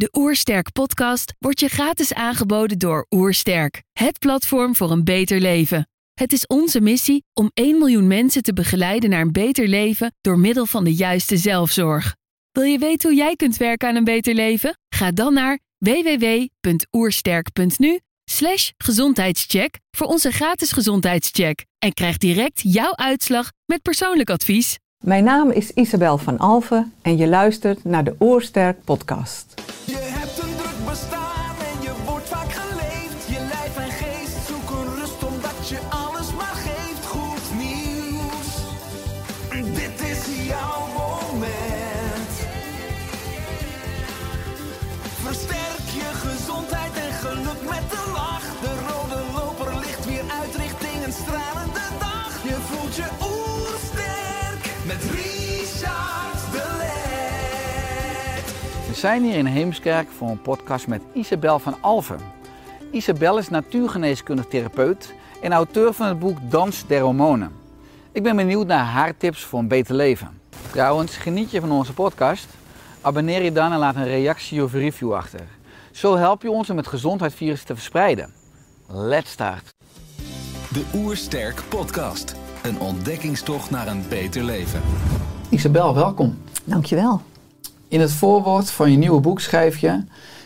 De Oersterk podcast wordt je gratis aangeboden door Oersterk, het platform voor een beter leven. Het is onze missie om 1 miljoen mensen te begeleiden naar een beter leven door middel van de juiste zelfzorg. Wil je weten hoe jij kunt werken aan een beter leven? Ga dan naar www.oersterk.nu gezondheidscheck voor onze gratis gezondheidscheck en krijg direct jouw uitslag met persoonlijk advies. Mijn naam is Isabel van Alven en je luistert naar de Oorsterk podcast. Zijn hier in Heemskerk voor een podcast met Isabel van Alven. Isabel is natuurgeneeskundig therapeut en auteur van het boek Dans der Hormonen. Ik ben benieuwd naar haar tips voor een beter leven. Trouwens, geniet je van onze podcast? Abonneer je dan en laat een reactie of review achter. Zo help je ons om het gezondheidsvirus te verspreiden. Let's start. De Oersterk Podcast. Een ontdekkingstocht naar een beter leven. Isabel, welkom. Dankjewel. In het voorwoord van je nieuwe boek schrijf je...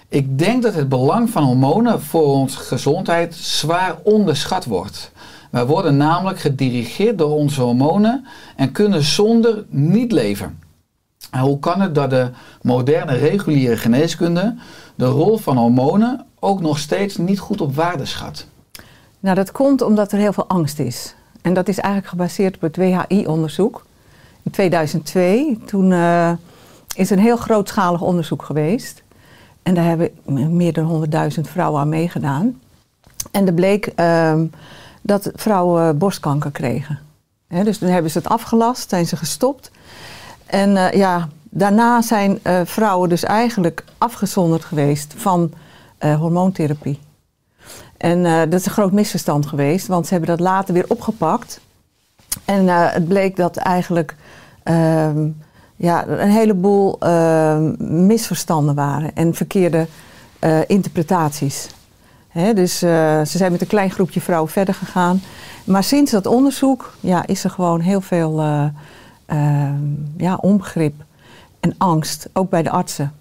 Ik denk dat het belang van hormonen voor onze gezondheid zwaar onderschat wordt. Wij worden namelijk gedirigeerd door onze hormonen en kunnen zonder niet leven. En hoe kan het dat de moderne reguliere geneeskunde de rol van hormonen ook nog steeds niet goed op waarde schat? Nou, dat komt omdat er heel veel angst is. En dat is eigenlijk gebaseerd op het WHI-onderzoek. In 2002, toen eh, is een heel grootschalig onderzoek geweest. En daar hebben meer dan 100.000 vrouwen aan meegedaan. En er bleek ehm, dat vrouwen borstkanker kregen. Dus toen hebben ze het afgelast, zijn ze gestopt. En eh, ja, daarna zijn eh, vrouwen dus eigenlijk afgezonderd geweest van eh, hormoontherapie. En dat is een groot misverstand geweest, want ze hebben dat later weer opgepakt. En het bleek dat eigenlijk ehm, ja, een heleboel ehm, misverstanden waren en verkeerde eh, interpretaties. Hè, dus eh, ze zijn met een klein groepje vrouwen verder gegaan. Maar sinds dat onderzoek ja, is er gewoon heel veel eh, ehm, ja, onbegrip en angst, ook bij de artsen.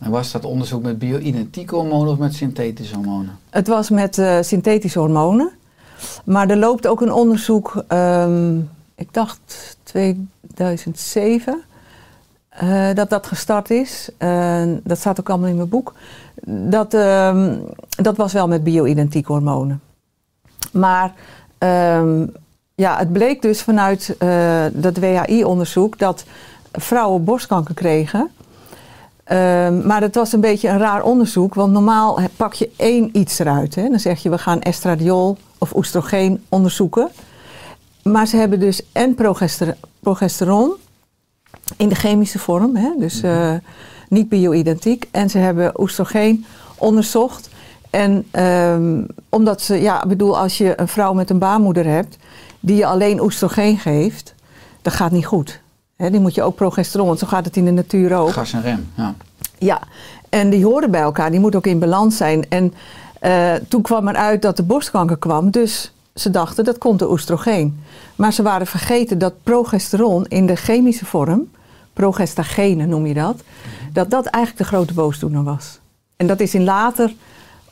En was dat onderzoek met bio-identieke hormonen of met synthetische hormonen? Het was met synthetische hormonen. Maar er loopt ook een onderzoek, ehm, ik dacht 2007, eh, dat dat gestart is. Eh, dat staat ook allemaal in mijn boek. Dat, ehm, dat was wel met bio-identieke hormonen. Maar ehm, ja, het bleek dus vanuit eh, dat WHI-onderzoek dat vrouwen borstkanker kregen. Ehm, maar het was een beetje een raar onderzoek, want normaal pak je één iets eruit. Hè? Dan zeg je we gaan estradiol of oestrogeen onderzoeken. Maar ze hebben dus en progester- progesteron in de chemische vorm, hè? dus eh, niet bio-identiek. En ze hebben oestrogeen onderzocht. En ehm, omdat ze, ja, ik bedoel, als je een vrouw met een baarmoeder hebt die je alleen oestrogeen geeft, dat gaat niet goed. Hè, die moet je ook progesteron, want zo gaat het in de natuur ook. Gas en rem, ja. Ja, en die horen bij elkaar, die moeten ook in balans zijn. En eh, toen kwam er uit dat de borstkanker kwam, dus ze dachten dat komt door oestrogeen. Maar ze waren vergeten dat progesteron in de chemische vorm, progestagene noem je dat, dat dat eigenlijk de grote boosdoener was. En dat is in later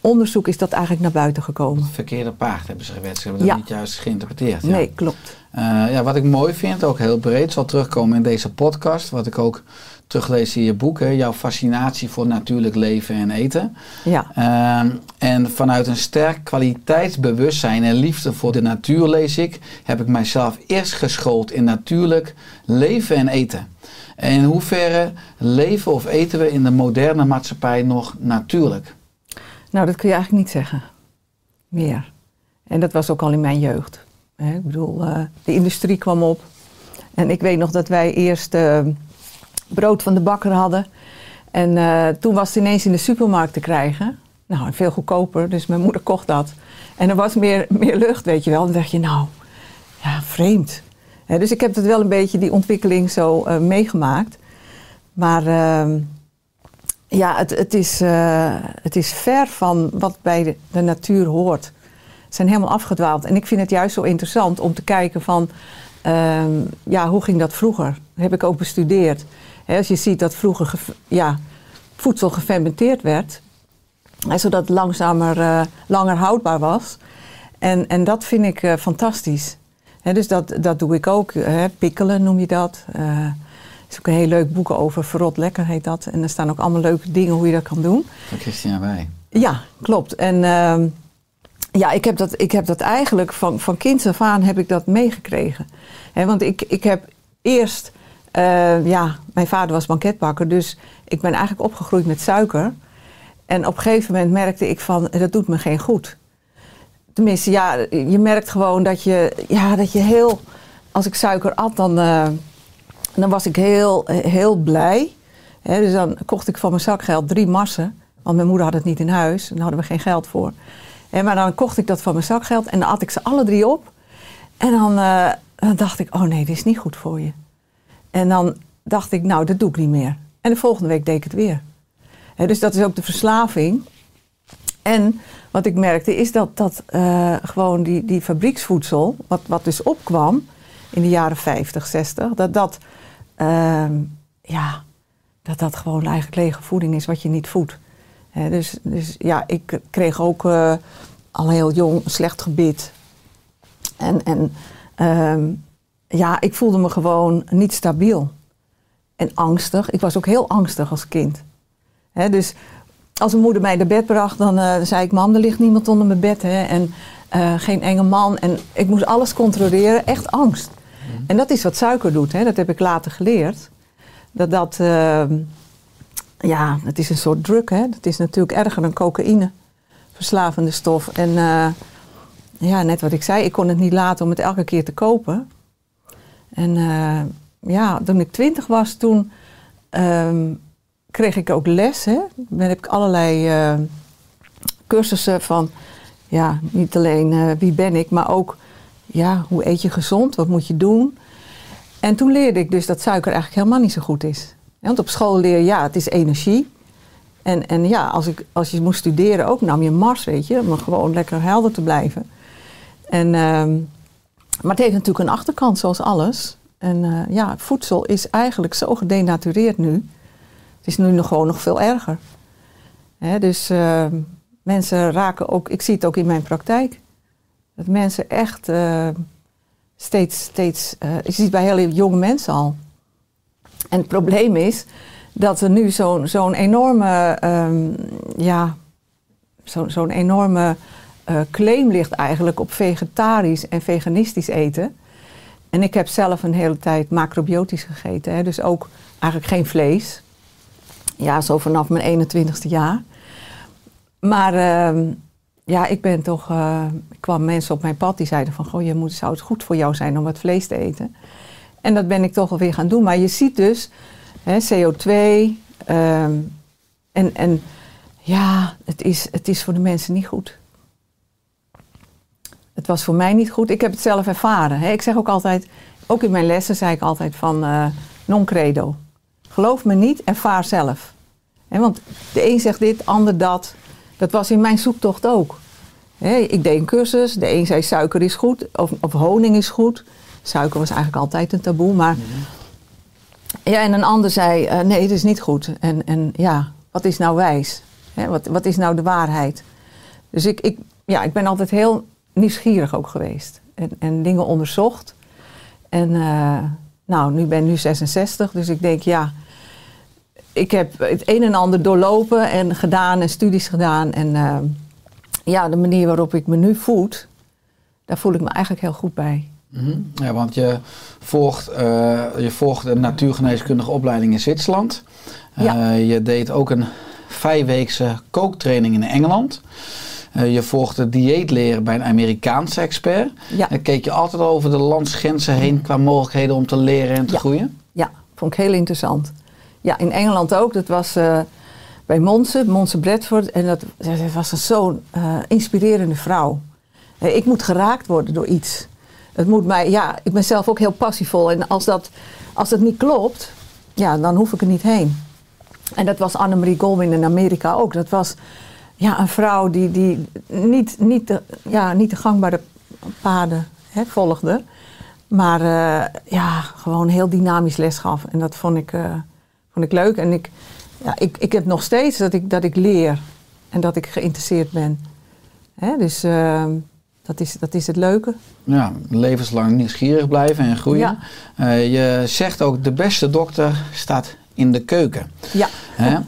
onderzoek is dat eigenlijk naar buiten gekomen. Het verkeerde paard hebben ze gewet. Ze hebben dat Ja. niet juist geïnterpreteerd. Ja. Nee, klopt. Eh, ja, wat ik mooi vind, ook heel breed, zal terugkomen in deze podcast. Wat ik ook teruglees in je boek. Hè, jouw fascinatie voor natuurlijk leven en eten. Ja, Ehm, en vanuit een sterk kwaliteitsbewustzijn en liefde voor de natuur, lees ik, heb ik mijzelf eerst geschoold in natuurlijk leven en eten. En in hoeverre leven of eten we in de moderne maatschappij nog natuurlijk? nou dat kun je eigenlijk niet zeggen. Meer. En dat was ook al in mijn jeugd. Hè, ik bedoel, eh, de industrie kwam op. En ik weet nog dat wij eerst eh, brood van de bakker hadden. En eh, toen was het ineens in de supermarkt te krijgen. Nou, veel goedkoper, dus mijn moeder kocht dat. En er was meer, meer lucht, weet je wel. Dan dacht je, nou, ja, vreemd. Dus ik heb het wel een beetje, die ontwikkeling zo eh, meegemaakt. Maar ehm, ja, het, het, is, eh, het is ver van wat bij de, de natuur hoort. Ze zijn helemaal afgedwaald. En ik vind het juist zo interessant om te kijken van... ehm, ja, hoe ging dat vroeger? Dat heb ik ook bestudeerd. Als je ziet dat vroeger ja, voedsel gefermenteerd werd... zodat het langzamer, eh, langer houdbaar was. En, en dat vind ik eh, fantastisch. Dus dat, dat doe ik ook. Hè, pikkelen noem je dat. Eh, er is ook een heel leuk boek over. Verrot lekker heet dat. En er staan ook allemaal leuke dingen hoe je dat kan doen. Van Christina Wij. Ja, klopt. En ehm, ja, ik heb dat, ik heb dat eigenlijk van, van kinds af aan heb ik dat meegekregen. Want ik, ik heb eerst, eh, ja, mijn vader was banketbakker, dus ik ben eigenlijk opgegroeid met suiker. En op een gegeven moment merkte ik van, dat doet me geen goed. Tenminste, ja, je merkt gewoon dat je, ja, dat je heel, als ik suiker at, dan, eh, dan was ik heel, heel blij. Dus dan kocht ik van mijn zakgeld drie marsen. Want mijn moeder had het niet in huis. En daar hadden we geen geld voor. Hè, maar dan kocht ik dat van mijn zakgeld. En dan at ik ze alle drie op. En dan, eh, dan dacht ik, oh nee, dit is niet goed voor je. En dan dacht ik, nou, dat doe ik niet meer. En de volgende week deed ik het weer. Dus dat is ook de verslaving. En wat ik merkte is dat, dat eh, gewoon die, die fabrieksvoedsel, wat, wat dus opkwam in de jaren 50, 60, dat dat, ehm, ja, dat dat gewoon eigenlijk lege voeding is wat je niet voedt. Dus, dus ja, ik kreeg ook eh, al heel jong slecht gebit. En, en ehm, ja, ik voelde me gewoon niet stabiel. En angstig. Ik was ook heel angstig als kind. Dus als mijn moeder mij naar bed bracht, dan eh, zei ik: Mam, er ligt niemand onder mijn bed. Hè, en eh, geen enge man. En ik moest alles controleren. Echt angst. En dat is wat suiker doet. Hè. Dat heb ik later geleerd. Dat dat. ehm, ja, het is een soort drug. Hè. Het is natuurlijk erger dan cocaïne. Verslavende stof. En eh, ja, net wat ik zei, ik kon het niet laten om het elke keer te kopen. En eh, ja, toen ik twintig was, toen ehm, kreeg ik ook les. Dan heb ik allerlei eh, cursussen van, ja, niet alleen eh, wie ben ik, maar ook, ja, hoe eet je gezond, wat moet je doen. En toen leerde ik dus dat suiker eigenlijk helemaal niet zo goed is. Want op school leer je, ja, het is energie. En, en ja, als, ik, als je moest studeren ook, nam je Mars, weet je, om gewoon lekker helder te blijven. En, ehm, maar het heeft natuurlijk een achterkant, zoals alles. En eh, ja, voedsel is eigenlijk zo gedenatureerd nu. Het is nu nog gewoon nog veel erger. Hè, dus ehm, mensen raken ook, ik zie het ook in mijn praktijk, dat mensen echt eh, steeds, steeds, eh, je ziet het bij hele jonge mensen al. En het probleem is dat er nu zo'n zo'n enorme, ehm, ja, zo'n zo'n enorme eh, claim ligt eigenlijk op vegetarisch en veganistisch eten. En ik heb zelf een hele tijd macrobiotisch gegeten, hè, dus ook eigenlijk geen vlees. Ja, zo vanaf mijn 21ste jaar. Maar ehm, ja, ik ben toch. eh, ik kwam mensen op mijn pad die zeiden van: Goh, je moet, zou het goed voor jou zijn om wat vlees te eten? En dat ben ik toch wel weer gaan doen. Maar je ziet dus hè, CO2. ehm, en, en ja, het is, het is voor de mensen niet goed. Het was voor mij niet goed. Ik heb het zelf ervaren. Hè. Ik zeg ook altijd, ook in mijn lessen zei ik altijd van eh, non credo. Geloof me niet, ervaar zelf. Hè, want de een zegt dit, de ander dat. Dat was in mijn zoektocht ook. Hè, ik deed een cursus. De een zei suiker is goed of, of honing is goed. Suiker was eigenlijk altijd een taboe. Maar ja, en een ander zei eh, nee, het is niet goed. En, en ja, wat is nou wijs? Hè, wat, wat is nou de waarheid? Dus ik, ik, ja, ik ben altijd heel nieuwsgierig ook geweest. En, en dingen onderzocht. En uh, nou, nu ben ik nu 66, dus ik denk ja, ik heb het een en ander doorlopen en gedaan en studies gedaan. En uh, ja, de manier waarop ik me nu voed, daar voel ik me eigenlijk heel goed bij. Mhm. Ja, want je volgt, uh, je volgt een natuurgeneeskundige opleiding in Zwitserland. Ja. je deed ook een vijfweekse kooktraining in Engeland. Uh, je volgde dieetleren bij een Amerikaanse expert. Ja. Dan keek je altijd over de landsgrenzen heen qua mogelijkheden om te leren en te Ja. groeien. Ja, vond ik heel interessant. Ja, in Engeland ook. Dat was uh, bij Monse, Monse Bradford. En dat, dat was een zo'n uh, inspirerende vrouw. Ik moet geraakt worden door iets. Het moet mij, ja, ik ben zelf ook heel passievol. En als dat, als dat niet klopt, ja, dan hoef ik er niet heen. En dat was Annemarie Goldwyn in Amerika ook. Dat was ja, een vrouw die, die niet, niet, de, ja, niet de gangbare paden hè, volgde. Maar eh, ja, gewoon heel dynamisch les gaf. En dat vond ik, eh, vond ik leuk. En ik, ja, ik, ik heb nog steeds dat ik, dat ik leer. En dat ik geïnteresseerd ben. Hè, dus eh, dat, is, dat is het leuke. Ja, levenslang nieuwsgierig blijven en groeien. Ja. Eh, je zegt ook, de beste dokter staat in de keuken. Ja. Hè?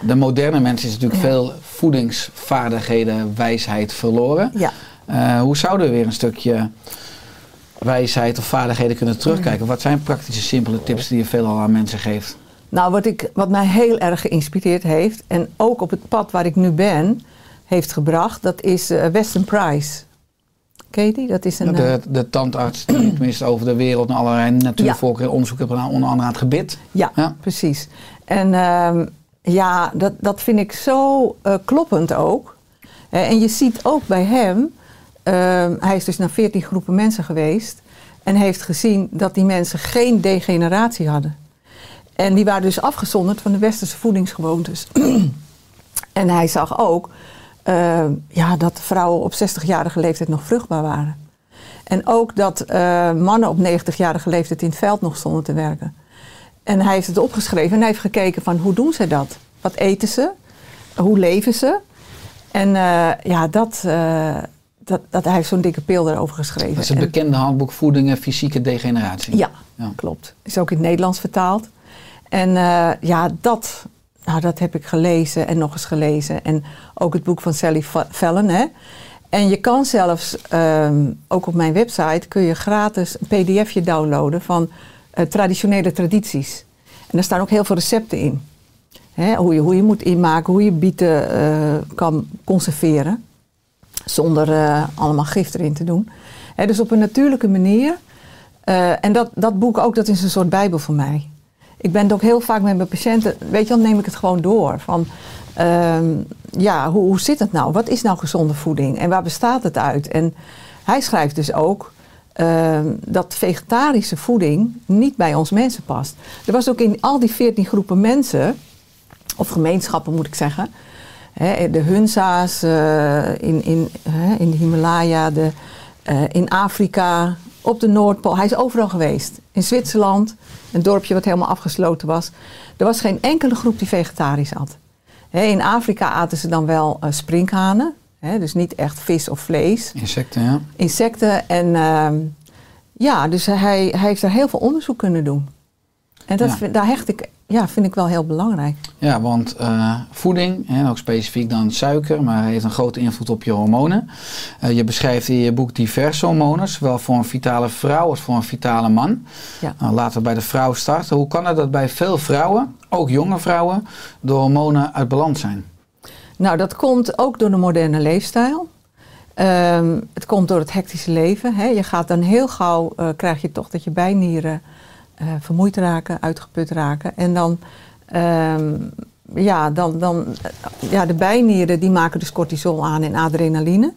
De moderne mens is natuurlijk veel voedingsvaardigheden, wijsheid verloren. Ja. Eh, hoe zouden we weer een stukje wijsheid of vaardigheden kunnen terugkijken? Wat zijn praktische, simpele tips die je veelal aan mensen geeft? Nou, wat, ik, wat mij heel erg geïnspireerd heeft, en ook op het pad waar ik nu ben, heeft gebracht, dat is eh, Weston Price. Ken je die? Dat is een. eh, De, de tandarts die tenminste over de wereld en allerlei natuurvolken en onderzoek hebben gedaan, onder andere aan het gebit. Ja, Ja. precies. En ehm, ja, dat, dat vind ik zo eh, kloppend ook. En je ziet ook bij hem, ehm, hij is dus naar 14 groepen mensen geweest en heeft gezien dat die mensen geen degeneratie hadden. En die waren dus afgezonderd van de westerse voedingsgewoontes. en hij zag ook ehm, ja, dat vrouwen op 60-jarige leeftijd nog vruchtbaar waren. En ook dat eh, mannen op 90-jarige leeftijd in het veld nog stonden te werken. En hij heeft het opgeschreven en hij heeft gekeken van hoe doen ze dat? Wat eten ze? Hoe leven ze? En eh, ja, dat, eh, dat, dat, hij heeft zo'n dikke pil erover geschreven. Dat is het En- bekende handboek Voeding en Fysieke Degeneratie. ja, Ja. klopt. Is ook in het Nederlands vertaald. En eh, ja, dat, nou, dat heb ik gelezen en nog eens gelezen. En ook het boek van Sally Fallon. Hè? En je kan zelfs, ehm, ook op mijn website, kun je gratis een pdfje downloaden van eh, traditionele tradities. En daar staan ook heel veel recepten in. Hè? Hoe, je, hoe je moet inmaken, hoe je bieten eh, kan conserveren. Zonder eh, allemaal gif erin te doen. Hè, dus op een natuurlijke manier. En dat, dat boek ook, dat is een soort bijbel voor mij. Ik ben het ook heel vaak met mijn patiënten, weet je, dan neem ik het gewoon door. Van, ehm, ja, hoe, hoe zit het nou? Wat is nou gezonde voeding? En waar bestaat het uit? En hij schrijft dus ook ehm, dat vegetarische voeding niet bij ons mensen past. Er was ook in al die 14 groepen mensen, of gemeenschappen moet ik zeggen, hè, de Hunza's eh, in, in, hè, in de Himalaya, de, eh, in Afrika, op de Noordpool. Hij is overal geweest. In Zwitserland, een dorpje wat helemaal afgesloten was. Er was geen enkele groep die vegetarisch. Hè, in Afrika aten ze dan wel eh, sprinkhanen, hè, dus niet echt vis of vlees Insecten, ja. insecten. En ehm, ja, dus hij, hij heeft daar heel veel onderzoek kunnen doen. En dat Ja. vind, daar hecht ik, ja, vind ik wel heel belangrijk. Ja, want eh, voeding, en ook specifiek dan suiker, maar heeft een grote invloed op je hormonen. Eh, je beschrijft in je boek diverse hormonen, zowel voor een vitale vrouw als voor een vitale man. Ja. Nou, laten we bij de vrouw starten. Hoe kan het dat bij veel vrouwen, ook jonge vrouwen, de hormonen uit balans zijn? Nou, dat komt ook door de moderne leefstijl. Ehm, het komt door het hectische leven. Hè. Je gaat dan heel gauw, eh, krijg je toch dat je bijnieren eh, vermoeid raken, uitgeput raken. En dan, ehm, ja, dan, dan, eh, ja, de bijnieren die maken dus cortisol aan en adrenaline.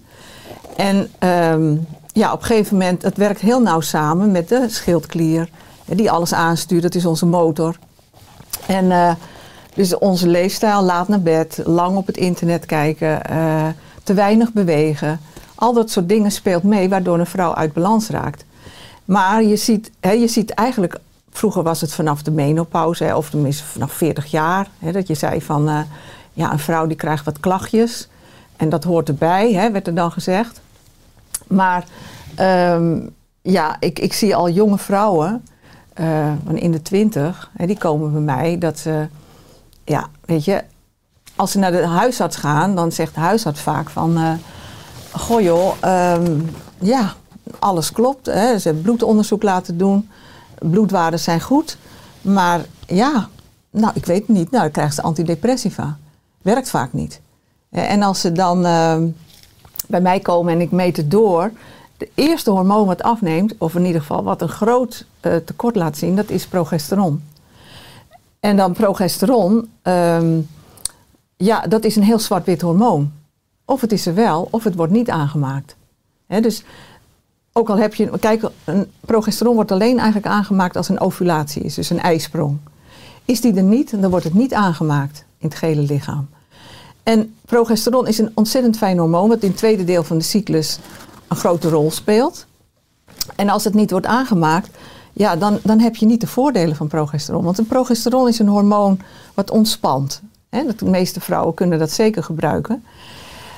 En ehm, ja, op een gegeven moment, het werkt heel nauw samen met de schildklier, die alles aanstuurt. Dat is onze motor. En dus onze leefstijl, laat naar bed, lang op het internet kijken, eh, te weinig bewegen. Al dat soort dingen speelt mee waardoor een vrouw uit balans raakt. Maar je ziet, hè, je ziet eigenlijk, vroeger was het vanaf de menopauze, hè, of tenminste vanaf 40 jaar, hè, dat je zei van, eh, ja, een vrouw die krijgt wat klachtjes. En dat hoort erbij, hè, werd er dan gezegd. Maar ehm, ja, ik, ik zie al jonge vrouwen van in de twintig, die komen bij mij dat ze, ja, weet je, als ze naar de huisarts gaan, dan zegt de huisarts vaak van, eh goh joh, ehm, ja, alles klopt. Hè. Ze hebben bloedonderzoek laten doen, bloedwaarden zijn goed, maar ja, nou, ik weet het niet. Nou, dan krijgen ze antidepressiva. Werkt vaak niet. En als ze dan ehm, bij mij komen en ik meet het door, de eerste hormoon wat afneemt, of in ieder geval wat een groot eh, tekort laat zien, dat is progesteron. En dan progesteron, ehm, ja, dat is een heel zwart-wit hormoon. Of het is er wel, of het wordt niet aangemaakt. Dus ook al heb je, kijk, een progesteron wordt alleen eigenlijk aangemaakt als een ovulatie is, dus een ijsprong. Is die er niet, dan wordt het niet aangemaakt in het gele lichaam. En progesteron is een ontzettend fijn hormoon, wat in het tweede deel van de cyclus een grote rol speelt. En als het niet wordt aangemaakt, ja, dan, dan heb je niet de voordelen van progesteron. Want een progesteron is een hormoon wat ontspant. De meeste vrouwen kunnen dat zeker gebruiken.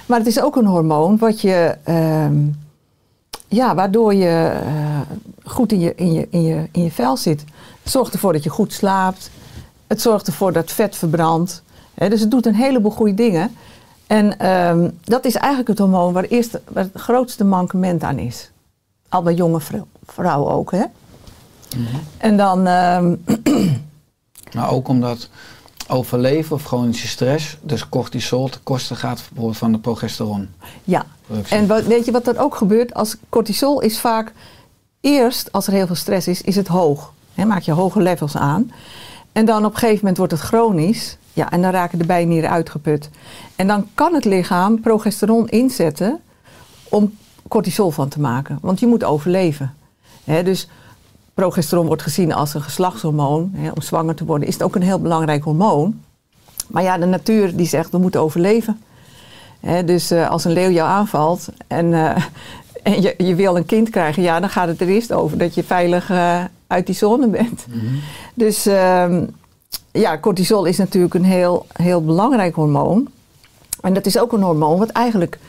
Maar het is ook een hormoon wat je, ehm, ja, waardoor je eh, goed in je, in, je, in, je, in je vel zit. Het zorgt ervoor dat je goed slaapt. Het zorgt ervoor dat vet verbrandt. Dus het doet een heleboel goede dingen. En ehm, dat is eigenlijk het hormoon waar, eerst, waar het grootste mankement aan is. Al bij jonge vrou- vrouwen ook, hè? En dan, ehm, Maar ook omdat overleven of chronische stress, dus cortisol, ten koste gaat bijvoorbeeld van de progesteron. ja. En wat, weet je wat er ook gebeurt? Als cortisol is vaak eerst, als er heel veel stress is, is het hoog. Maak je hoge levels aan. En dan op een gegeven moment wordt het chronisch. Ja, en dan raken de bijnieren uitgeput. En dan kan het lichaam progesteron inzetten om cortisol van te maken. Want je moet overleven. Dus progesteron wordt gezien als een geslachtshormoon. Hè, om zwanger te worden is het ook een heel belangrijk hormoon. Maar ja, de natuur die zegt we moeten overleven. Hè, dus eh, als een leeuw jou aanvalt en, eh, en je, je wil een kind krijgen, ja, dan gaat het er eerst over dat je veilig eh, uit die zone bent. Dus ehm, ja, cortisol is natuurlijk een heel, heel belangrijk hormoon. En dat is ook een hormoon wat eigenlijk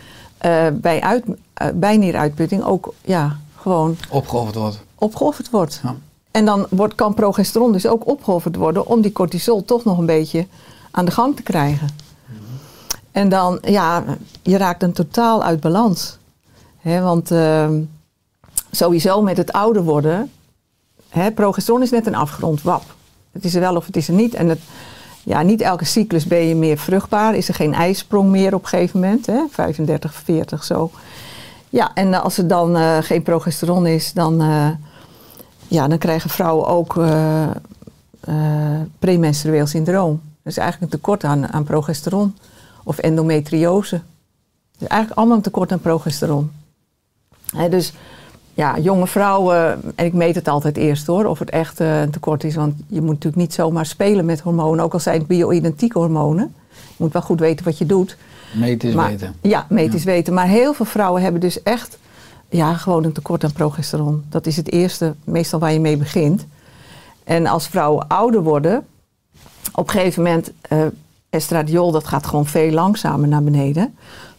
bij uit, eh, bijnieruitputting ook ja, gewoon Opgeofferd wordt. Opgeofferd wordt. Ja. En dan wordt, kan progesteron dus ook opgeofferd worden om die cortisol toch nog een beetje aan de gang te krijgen. En dan, ja, je raakt dan totaal uit balans. Hè, want ehm, sowieso met het ouder worden, hè, progesteron is net een afgrond, wap. Het is er wel of het is er niet. En het, ja, niet elke cyclus ben je meer vruchtbaar. Is er geen ijsprong meer op een gegeven moment, hè, 35, 40 zo. Ja, en als er dan eh, geen progesteron is, dan, eh, ja, dan krijgen vrouwen ook eh, eh, premenstrueel syndroom. Dus eigenlijk een tekort aan, aan progesteron. Of endometriose. Dus eigenlijk allemaal een tekort aan progesteron. Hè, dus ja, jonge vrouwen, en ik meet het altijd eerst hoor, of het echt eh, een tekort is. Want je moet natuurlijk niet zomaar spelen met hormonen, ook al zijn het bio-identieke hormonen. Je moet wel goed weten wat je doet. Meten is Maar- weten. Ja, medisch weten. Maar heel veel vrouwen hebben dus echt ja, gewoon een tekort aan progesteron. Dat is het eerste, meestal waar je mee begint. En als vrouwen ouder worden, op een gegeven moment, eh, estradiol, dat gaat gewoon veel langzamer naar beneden.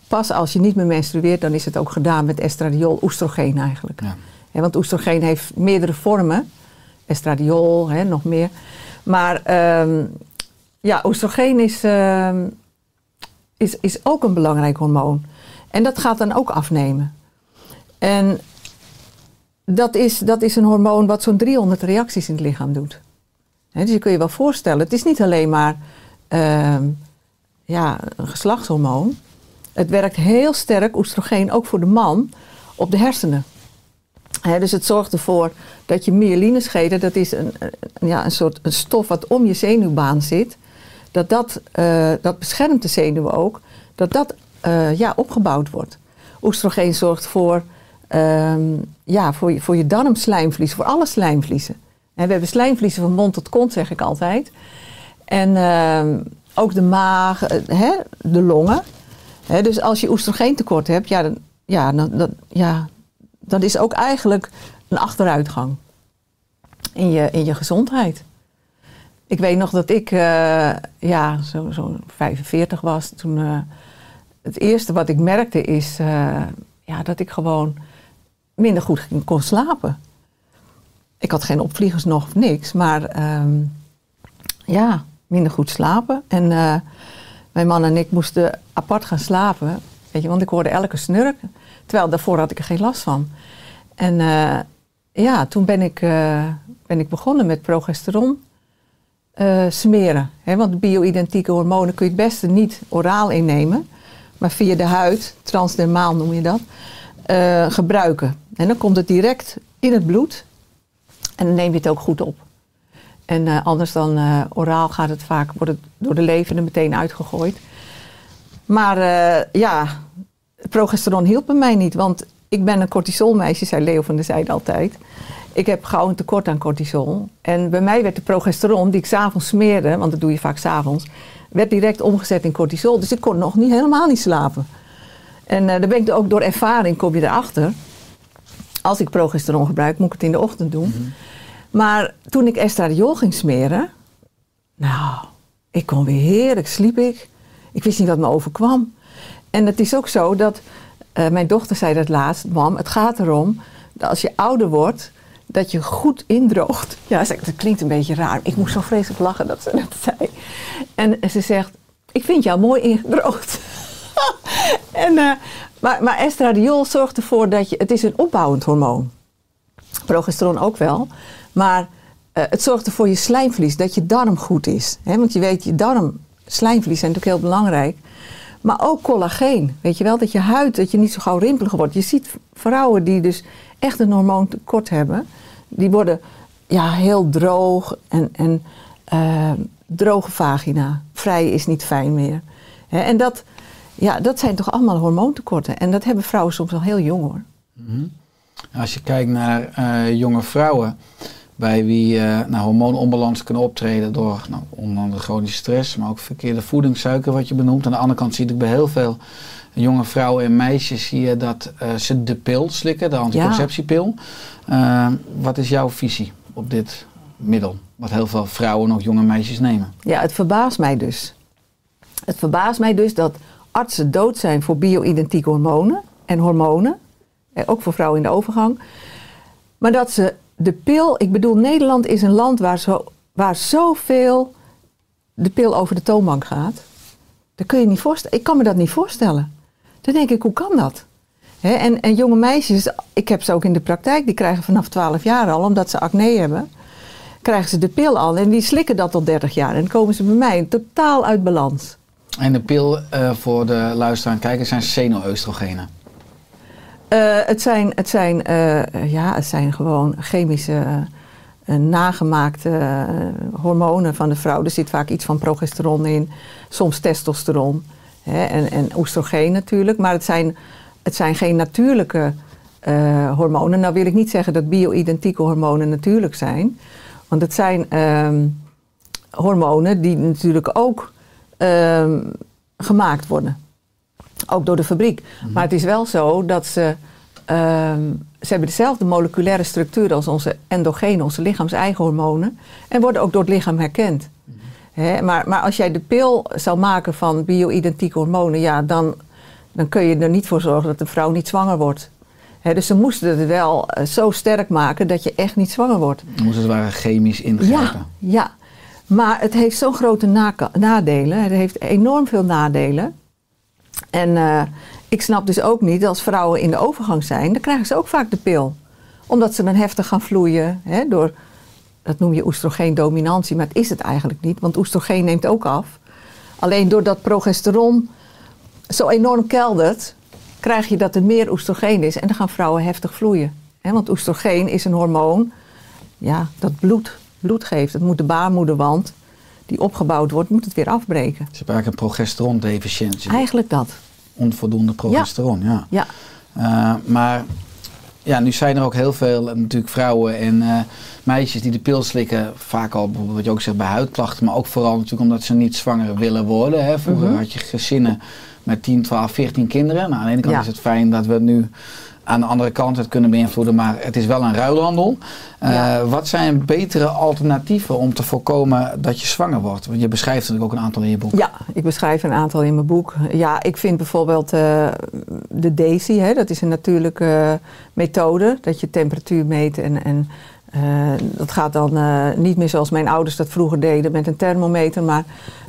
Pas als je niet meer menstrueert, dan is het ook gedaan met estradiol, oestrogeen eigenlijk. Ja. Want oestrogeen heeft meerdere vormen. Estradiol, hè, nog meer. Maar ehm, ja, oestrogeen is, ehm, is, is ook een belangrijk hormoon. En dat gaat dan ook afnemen. En dat is, dat is een hormoon wat zo'n 300 reacties in het lichaam doet. Dus je kun je wel voorstellen, het is niet alleen maar ehm, ja, een geslachtshormoon. Het werkt heel sterk, oestrogeen, ook voor de man, op de hersenen. Dus het zorgt ervoor dat je myelinescheden, dat is een, een- ja, een soort een stof wat om je zenuwbaan zit, dat dat, eh, dat beschermt de zenuwen ook, dat dat eh, ja, opgebouwd wordt. Oestrogeen zorgt voor, ehm, ja, voor, je, voor je darmslijmvlies, voor alle slijmvliezen. En we hebben slijmvliezen van mond tot kont, zeg ik altijd. En ehm, ook de maag, eh, hè, de longen. Hè, dus als je oestrogeentekort hebt, ja, dan, ja, dan, ja, dan is ook eigenlijk een achteruitgang in je, in je gezondheid. Ik weet nog dat ik eh, ja, zo, zo 45 was. Toen, eh, het eerste wat ik merkte is ja, dat ik gewoon minder goed kon slapen. Ik had geen opvliegers nog of niks, maar ehm, ja, minder goed slapen. En eh, mijn man en ik moesten apart gaan slapen. Weet je, want ik hoorde elke snurk. Terwijl daarvoor had ik er geen last van. En eh, ja, toen ben ik, eh, ben ik begonnen met progesteron smeren. Hè, want bio-identieke hormonen kun je het beste niet oraal innemen. Maar via de huid, transdermaal noem je dat, gebruiken. En dan komt het direct in het bloed. En dan neem je het ook goed op. En eh, anders dan eh, oraal gaat het vaak, wordt door de lever er meteen uitgegooid. Maar eh, ja, progesteron hielp bij mij niet. Want ik ben een cortisolmeisje, zei Leo van der Zijde altijd. ik heb gauw een tekort aan cortisol. En bij mij werd de progesteron, die ik s'avonds smeerde, want dat doe je vaak s'avonds, werd direct omgezet in cortisol. Dus ik kon nog niet, helemaal niet slapen. En eh daar ben ik ook door ervaring, kom je erachter. Als ik progesteron gebruik, moet ik het in de ochtend doen. Maar toen ik estradiol ging smeren, nou, ik kon weer heerlijk, sliep ik. Ik wist niet wat me overkwam. En het is ook zo dat, eh, mijn dochter zei dat laatst, mam, het gaat erom dat als je ouder wordt, dat je goed indroogt. Ja, ze zegt, dat klinkt een beetje raar. Ik moest zo vreselijk lachen dat ze dat zei. En ze zegt, ik vind jou mooi ingedroogd. en, eh, maar, maar estradiol zorgt ervoor dat je, het is een opbouwend hormoon. Progesteron ook wel. Maar eh, het zorgt ervoor je slijmvlies, dat je darm goed is. Want je weet, je darm, slijmvlies zijn natuurlijk heel belangrijk. Maar ook collageen. Weet je wel, dat je huid, dat je niet zo gauw rimpelig wordt. Je ziet vrouwen die dus echt een hormoontekort hebben. Die worden ja, heel droog en, en eh, droge vagina. Vrij is niet fijn meer. En dat, ja, dat zijn toch allemaal hormoontekorten. En dat hebben vrouwen soms al heel jong hoor. Als je kijkt naar eh, jonge vrouwen bij wie eh nou, hormoononbalans kunnen optreden door nou, onder andere chronische stress, maar ook verkeerde voeding, suiker wat je benoemt. Aan de andere kant zie ik bij heel veel jonge vrouwen en meisjes zie je dat eh, ze de pil slikken, de anticonceptiepil. Wat is jouw visie op dit middel? Wat heel veel vrouwen, ook jonge meisjes nemen. Ja, het verbaast mij dus. Het verbaast mij dus dat artsen dood zijn voor bio-identieke hormonen en hormonen. eh, Ook voor vrouwen in de overgang. Maar dat ze de pil, ik bedoel, Nederland is een land waar, zo, waar zoveel de pil over de toonbank gaat. Dat kun je niet voorstellen. Ik kan me dat niet voorstellen. Dan denk ik, hoe kan dat? En, en jonge meisjes, ik heb ze ook in de praktijk, die krijgen vanaf 12 jaar al, omdat ze acne hebben, krijgen ze de pil al en die slikken dat al 30 jaar. En dan komen ze bij mij totaal uit balans. En de pil eh, voor de luisteraar en kijkers zijn seno-oestrogenen. Eh, het, zijn, het, zijn, eh, ja, het zijn gewoon chemische, nagemaakte hormonen van de vrouw. Er zit vaak iets van progesteron in, soms testosteron hè, en, en natuurlijk. Maar het zijn, het zijn geen natuurlijke hormonen. Nou wil ik niet zeggen dat bio-identieke hormonen natuurlijk zijn. Want het zijn ehm, hormonen die natuurlijk ook ehm, gemaakt worden. Ook door de fabriek. Maar het is wel zo dat ze. ehm, ze hebben dezelfde moleculaire structuur als onze endogene, onze lichaams-eigen hormonen. En worden ook door het lichaam herkend. Hè, maar, maar als jij de pil zou maken van bio-identieke hormonen, ja, dan, dan kun je er niet voor zorgen dat een vrouw niet zwanger wordt. Dus ze moesten het wel eh, zo sterk maken dat je echt niet zwanger wordt. Dan moeten ze het ware chemisch ingrijpen. Ja, ja. Maar het heeft zo'n grote nadelen. Het heeft enorm veel nadelen. En eh, ik snap dus ook niet, als vrouwen in de overgang zijn, dan krijgen ze ook vaak de pil. Omdat ze dan heftig gaan vloeien. Hè, door, dat noem je oestrogeendominantie, maar het is het eigenlijk niet. Want oestrogeen neemt ook af. Alleen doordat progesteron zo enorm keldert, krijg je dat er meer oestrogeen is. En dan gaan vrouwen heftig vloeien. Hè, want oestrogeen is een hormoon ja, dat bloed, bloed geeft. Het moet de baarmoederwand, die opgebouwd wordt, moet het weer afbreken. Ze hebben eigenlijk een progesterondeficiëntie. Eigenlijk dat. Onvoldoende progesteron, ja. Ja, Eh, maar ja, nu zijn er ook heel veel eh, natuurlijk vrouwen en eh, meisjes die de pil slikken. Vaak al bijvoorbeeld wat je ook zegt bij huidklachten. Maar ook vooral natuurlijk omdat ze niet zwanger willen worden. Hè. Vroeger Mhm. had je gezinnen met 10, 12, 14 kinderen. Nou, aan de ene kant Ja. is het fijn dat we nu aan de andere kant het kunnen beïnvloeden. Maar het is wel een ruilhandel. Eh, Ja. Wat zijn betere alternatieven om te voorkomen dat je zwanger wordt? Want je beschrijft natuurlijk ook een aantal in je boek. ja, ik beschrijf een aantal in mijn boek. Ja, ik vind bijvoorbeeld eh, de DAISY, hè, dat is een natuurlijke methode. Dat je temperatuur meet en, en eh, dat gaat dan niet meer zoals mijn ouders dat vroeger deden met een thermometer. Maar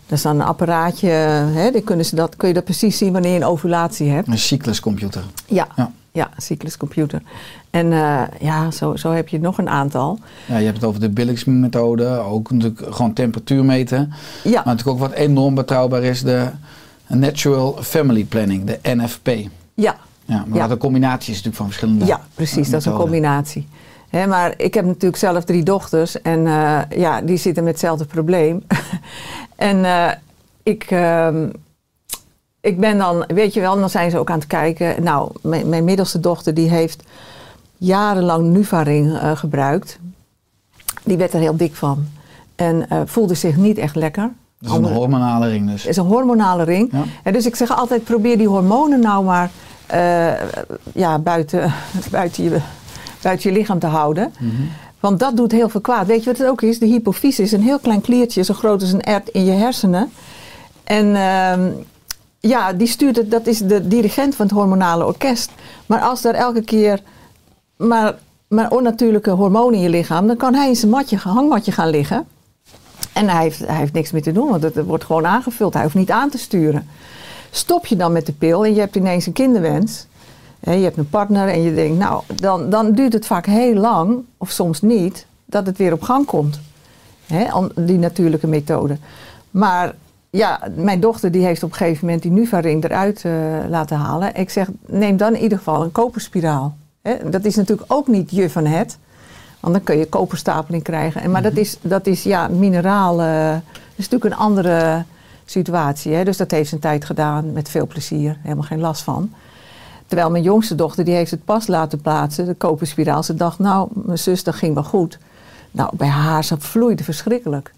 dat is dan een apparaatje, hè, dan kunnen ze dat, kun je dat precies zien wanneer je een ovulatie hebt. Een cycluscomputer. Ja, Ja. Ja. cycluscomputer. En eh, ja, zo, zo heb je nog een aantal. Ja, je hebt het over de Billingsmethode, ook natuurlijk gewoon temperatuur meten. Ja, Maar natuurlijk ook wat enorm betrouwbaar is, de Natural Family Planning, de NFP. ja, Ja, maar Ja. wat een combinatie is natuurlijk van verschillende ja, precies. Dat is een combinatie. Maar ik heb natuurlijk zelf drie dochters en eh, ja, die zitten met hetzelfde probleem. en eh, ik, ehm, ik ben dan, weet je wel, dan zijn ze ook aan het kijken. Nou, mijn, mijn middelste dochter die heeft jarenlang Nuvaring eh, gebruikt. Die werd er heel dik van. En eh, voelde zich niet echt lekker. Dat is een hormonale ring dus. Het is een hormonale ring. Ja. En dus ik zeg altijd, probeer die hormonen nou maar eh, ja, buiten, buiten, je, buiten je lichaam te houden. Mhm. Want dat doet heel veel kwaad. Weet je wat het ook is? De hypofyse is een heel klein kliertje, zo groot als een ert in je hersenen. En ehm, ja, die stuurt het, dat is de dirigent van het hormonale orkest. Maar als er elke keer maar, maar onnatuurlijke hormonen in je lichaam, dan kan hij in zijn matje, hangmatje gaan liggen. En hij heeft, hij heeft niks meer te doen, want het, wordt gewoon aangevuld. Hij hoeft niet aan te sturen. Stop je dan met de pil en je hebt ineens een kinderwens. Je hebt een partner en je denkt, nou, dan, dan duurt het vaak heel lang, of soms niet, dat het weer op gang komt. Die natuurlijke methode. Maar ja, mijn dochter die heeft op een gegeven moment die Nuvaring eruit eh, laten halen. Ik zeg, neem dan in ieder geval een koperspiraal. Hè, dat is natuurlijk ook niet je van het. Want dan kun je koperstapeling krijgen. En, maar dat is, dat is ja, mineraal. eh, dat is natuurlijk een andere situatie. Hè? Dus dat heeft ze een tijd gedaan met veel plezier. Helemaal geen last van. Terwijl mijn jongste dochter, die heeft het pas laten plaatsen, de koperspiraal. Ze dacht, nou, mijn zus, dat ging wel goed. Nou, bij haar, ze vloeide verschrikkelijk.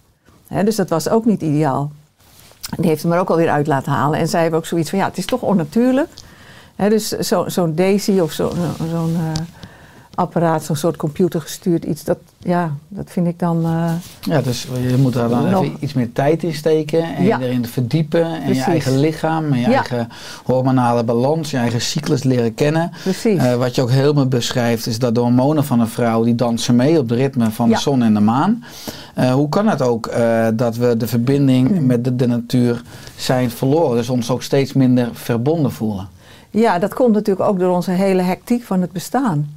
Dus dat was ook niet ideaal. Die heeft hem er ook alweer uit laten halen. En zij hebben ook zoiets van, ja, het is toch onnatuurlijk. Dus zo- zo'n Daisy of zo- zo'n eh, apparaat, zo'n soort computergestuurd iets, dat, ja, dat vind ik dan... eh, Ja, dus je moet daar dan Nog- even iets meer tijd in steken en Ja. je erin verdiepen en Precies. je eigen lichaam en je Ja. eigen hormonale balans, je eigen cyclus leren kennen. precies. Eh, wat je ook mooi beschrijft is dat de hormonen van een vrouw die dansen mee op de ritme van Ja. de zon en de maan. Eh, hoe kan het ook dat we de verbinding Hmm. met de, de natuur zijn verloren, dus ons ook steeds minder verbonden voelen? Ja, dat komt natuurlijk ook door onze hele hectiek van het bestaan.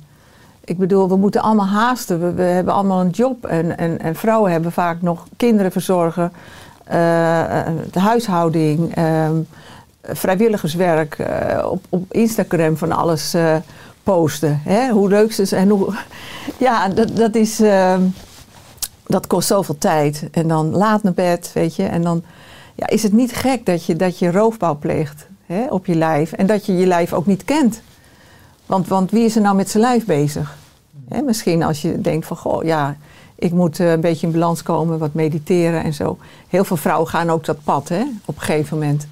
Ik bedoel, we moeten allemaal haasten. We, hebben allemaal een job. En, en, en vrouwen hebben vaak nog kinderen verzorgen, eh, eh, de huishouding, ehm, vrijwilligerswerk, eh, op, op Instagram van alles posten. Hè? Hoe leuk ze zijn. Hoe, ja, dat, dat is. ehm, dat kost zoveel tijd. En dan laat naar bed, weet je. En dan ja, is het niet gek dat je, dat je roofbouw pleegt hè, op je lijf. En dat je je lijf ook niet kent. Want, want wie is er nou met zijn lijf bezig? Misschien als je denkt van, goh, ja, ik moet eh, een beetje in balans komen, wat mediteren en zo. Heel veel vrouwen gaan ook dat pad, hè, op een gegeven moment.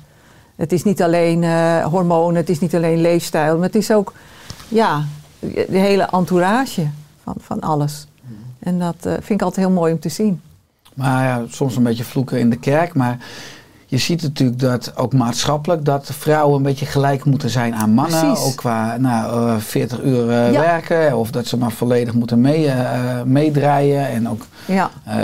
Het is niet alleen eh, hormonen, het is niet alleen leefstijl, maar het is ook, ja, de hele entourage van, van alles. En dat eh, vind ik altijd heel mooi om te zien. Maar ja, soms een beetje vloeken in de kerk. Maar je ziet natuurlijk dat ook maatschappelijk dat vrouwen een beetje gelijk moeten zijn aan mannen. Precies. Ook qua nou, eh, 40 uur eh, Ja. werken. Of dat ze maar volledig moeten mee, eh, meedraaien en ook Ja, eh,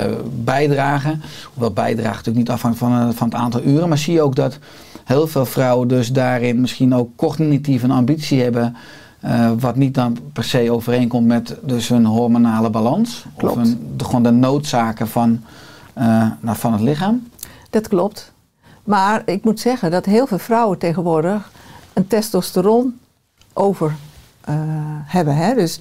bijdragen. Hoewel bijdragen natuurlijk niet afhangt van, eh, van het aantal uren. Maar zie je ook dat heel veel vrouwen dus daarin misschien ook cognitief een ambitie hebben. eh, wat niet dan per se overeenkomt met dus hun hormonale balans. Klopt. Of hun, de, gewoon de noodzaken van, eh, nou, van het lichaam. dat klopt. Maar ik moet zeggen dat heel veel vrouwen tegenwoordig een testosteron over eh, hebben. Hè? Dus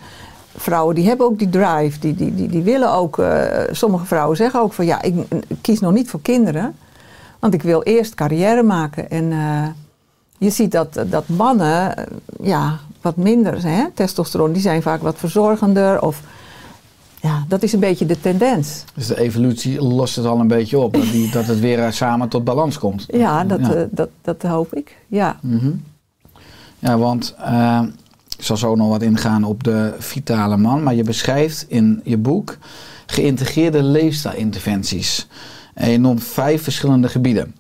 vrouwen die hebben ook die drive, die, die, die, die willen ook, eh, sommige vrouwen zeggen ook van ja, ik, kies nog niet voor kinderen, want ik wil eerst carrière maken. En eh, je ziet dat, dat mannen ja, wat minder zijn, testosteron, die zijn vaak wat verzorgender of ja, dat is een beetje de tendens. Dus de evolutie lost het al een beetje op. Dat, die, dat het weer samen tot balans komt. Ja, dat, Ja. eh, dat, dat hoop ik. Ja. Mhm. Ja, want eh, ik zal zo nog wat ingaan op de vitale man. Maar je beschrijft in je boek geïntegreerde leefstijlinterventies. En je noemt vijf verschillende gebieden.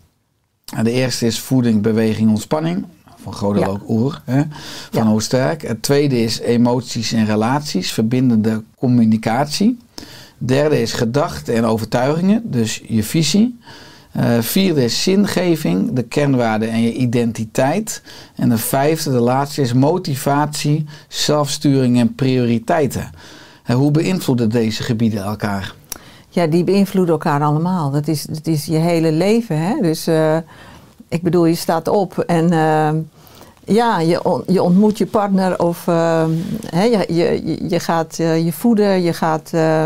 En de eerste is voeding, beweging, ontspanning. Van Godel ook Oer, hè, van Ja. Oosterk. Het tweede is emoties en relaties, verbindende communicatie. Derde is gedachten en overtuigingen, dus je visie. Eh, vierde is zingeving, de kernwaarden en je identiteit. En de vijfde, de laatste, is motivatie, zelfsturing en prioriteiten. Eh, hoe beïnvloeden deze gebieden elkaar? ja, die beïnvloeden elkaar allemaal. Dat is, dat is je hele leven. Hè? Dus eh, ik bedoel, je staat op en ja, je, je ontmoet je partner of eh, hè, je, je, je- gaat eh, je voeden, je gaat eh,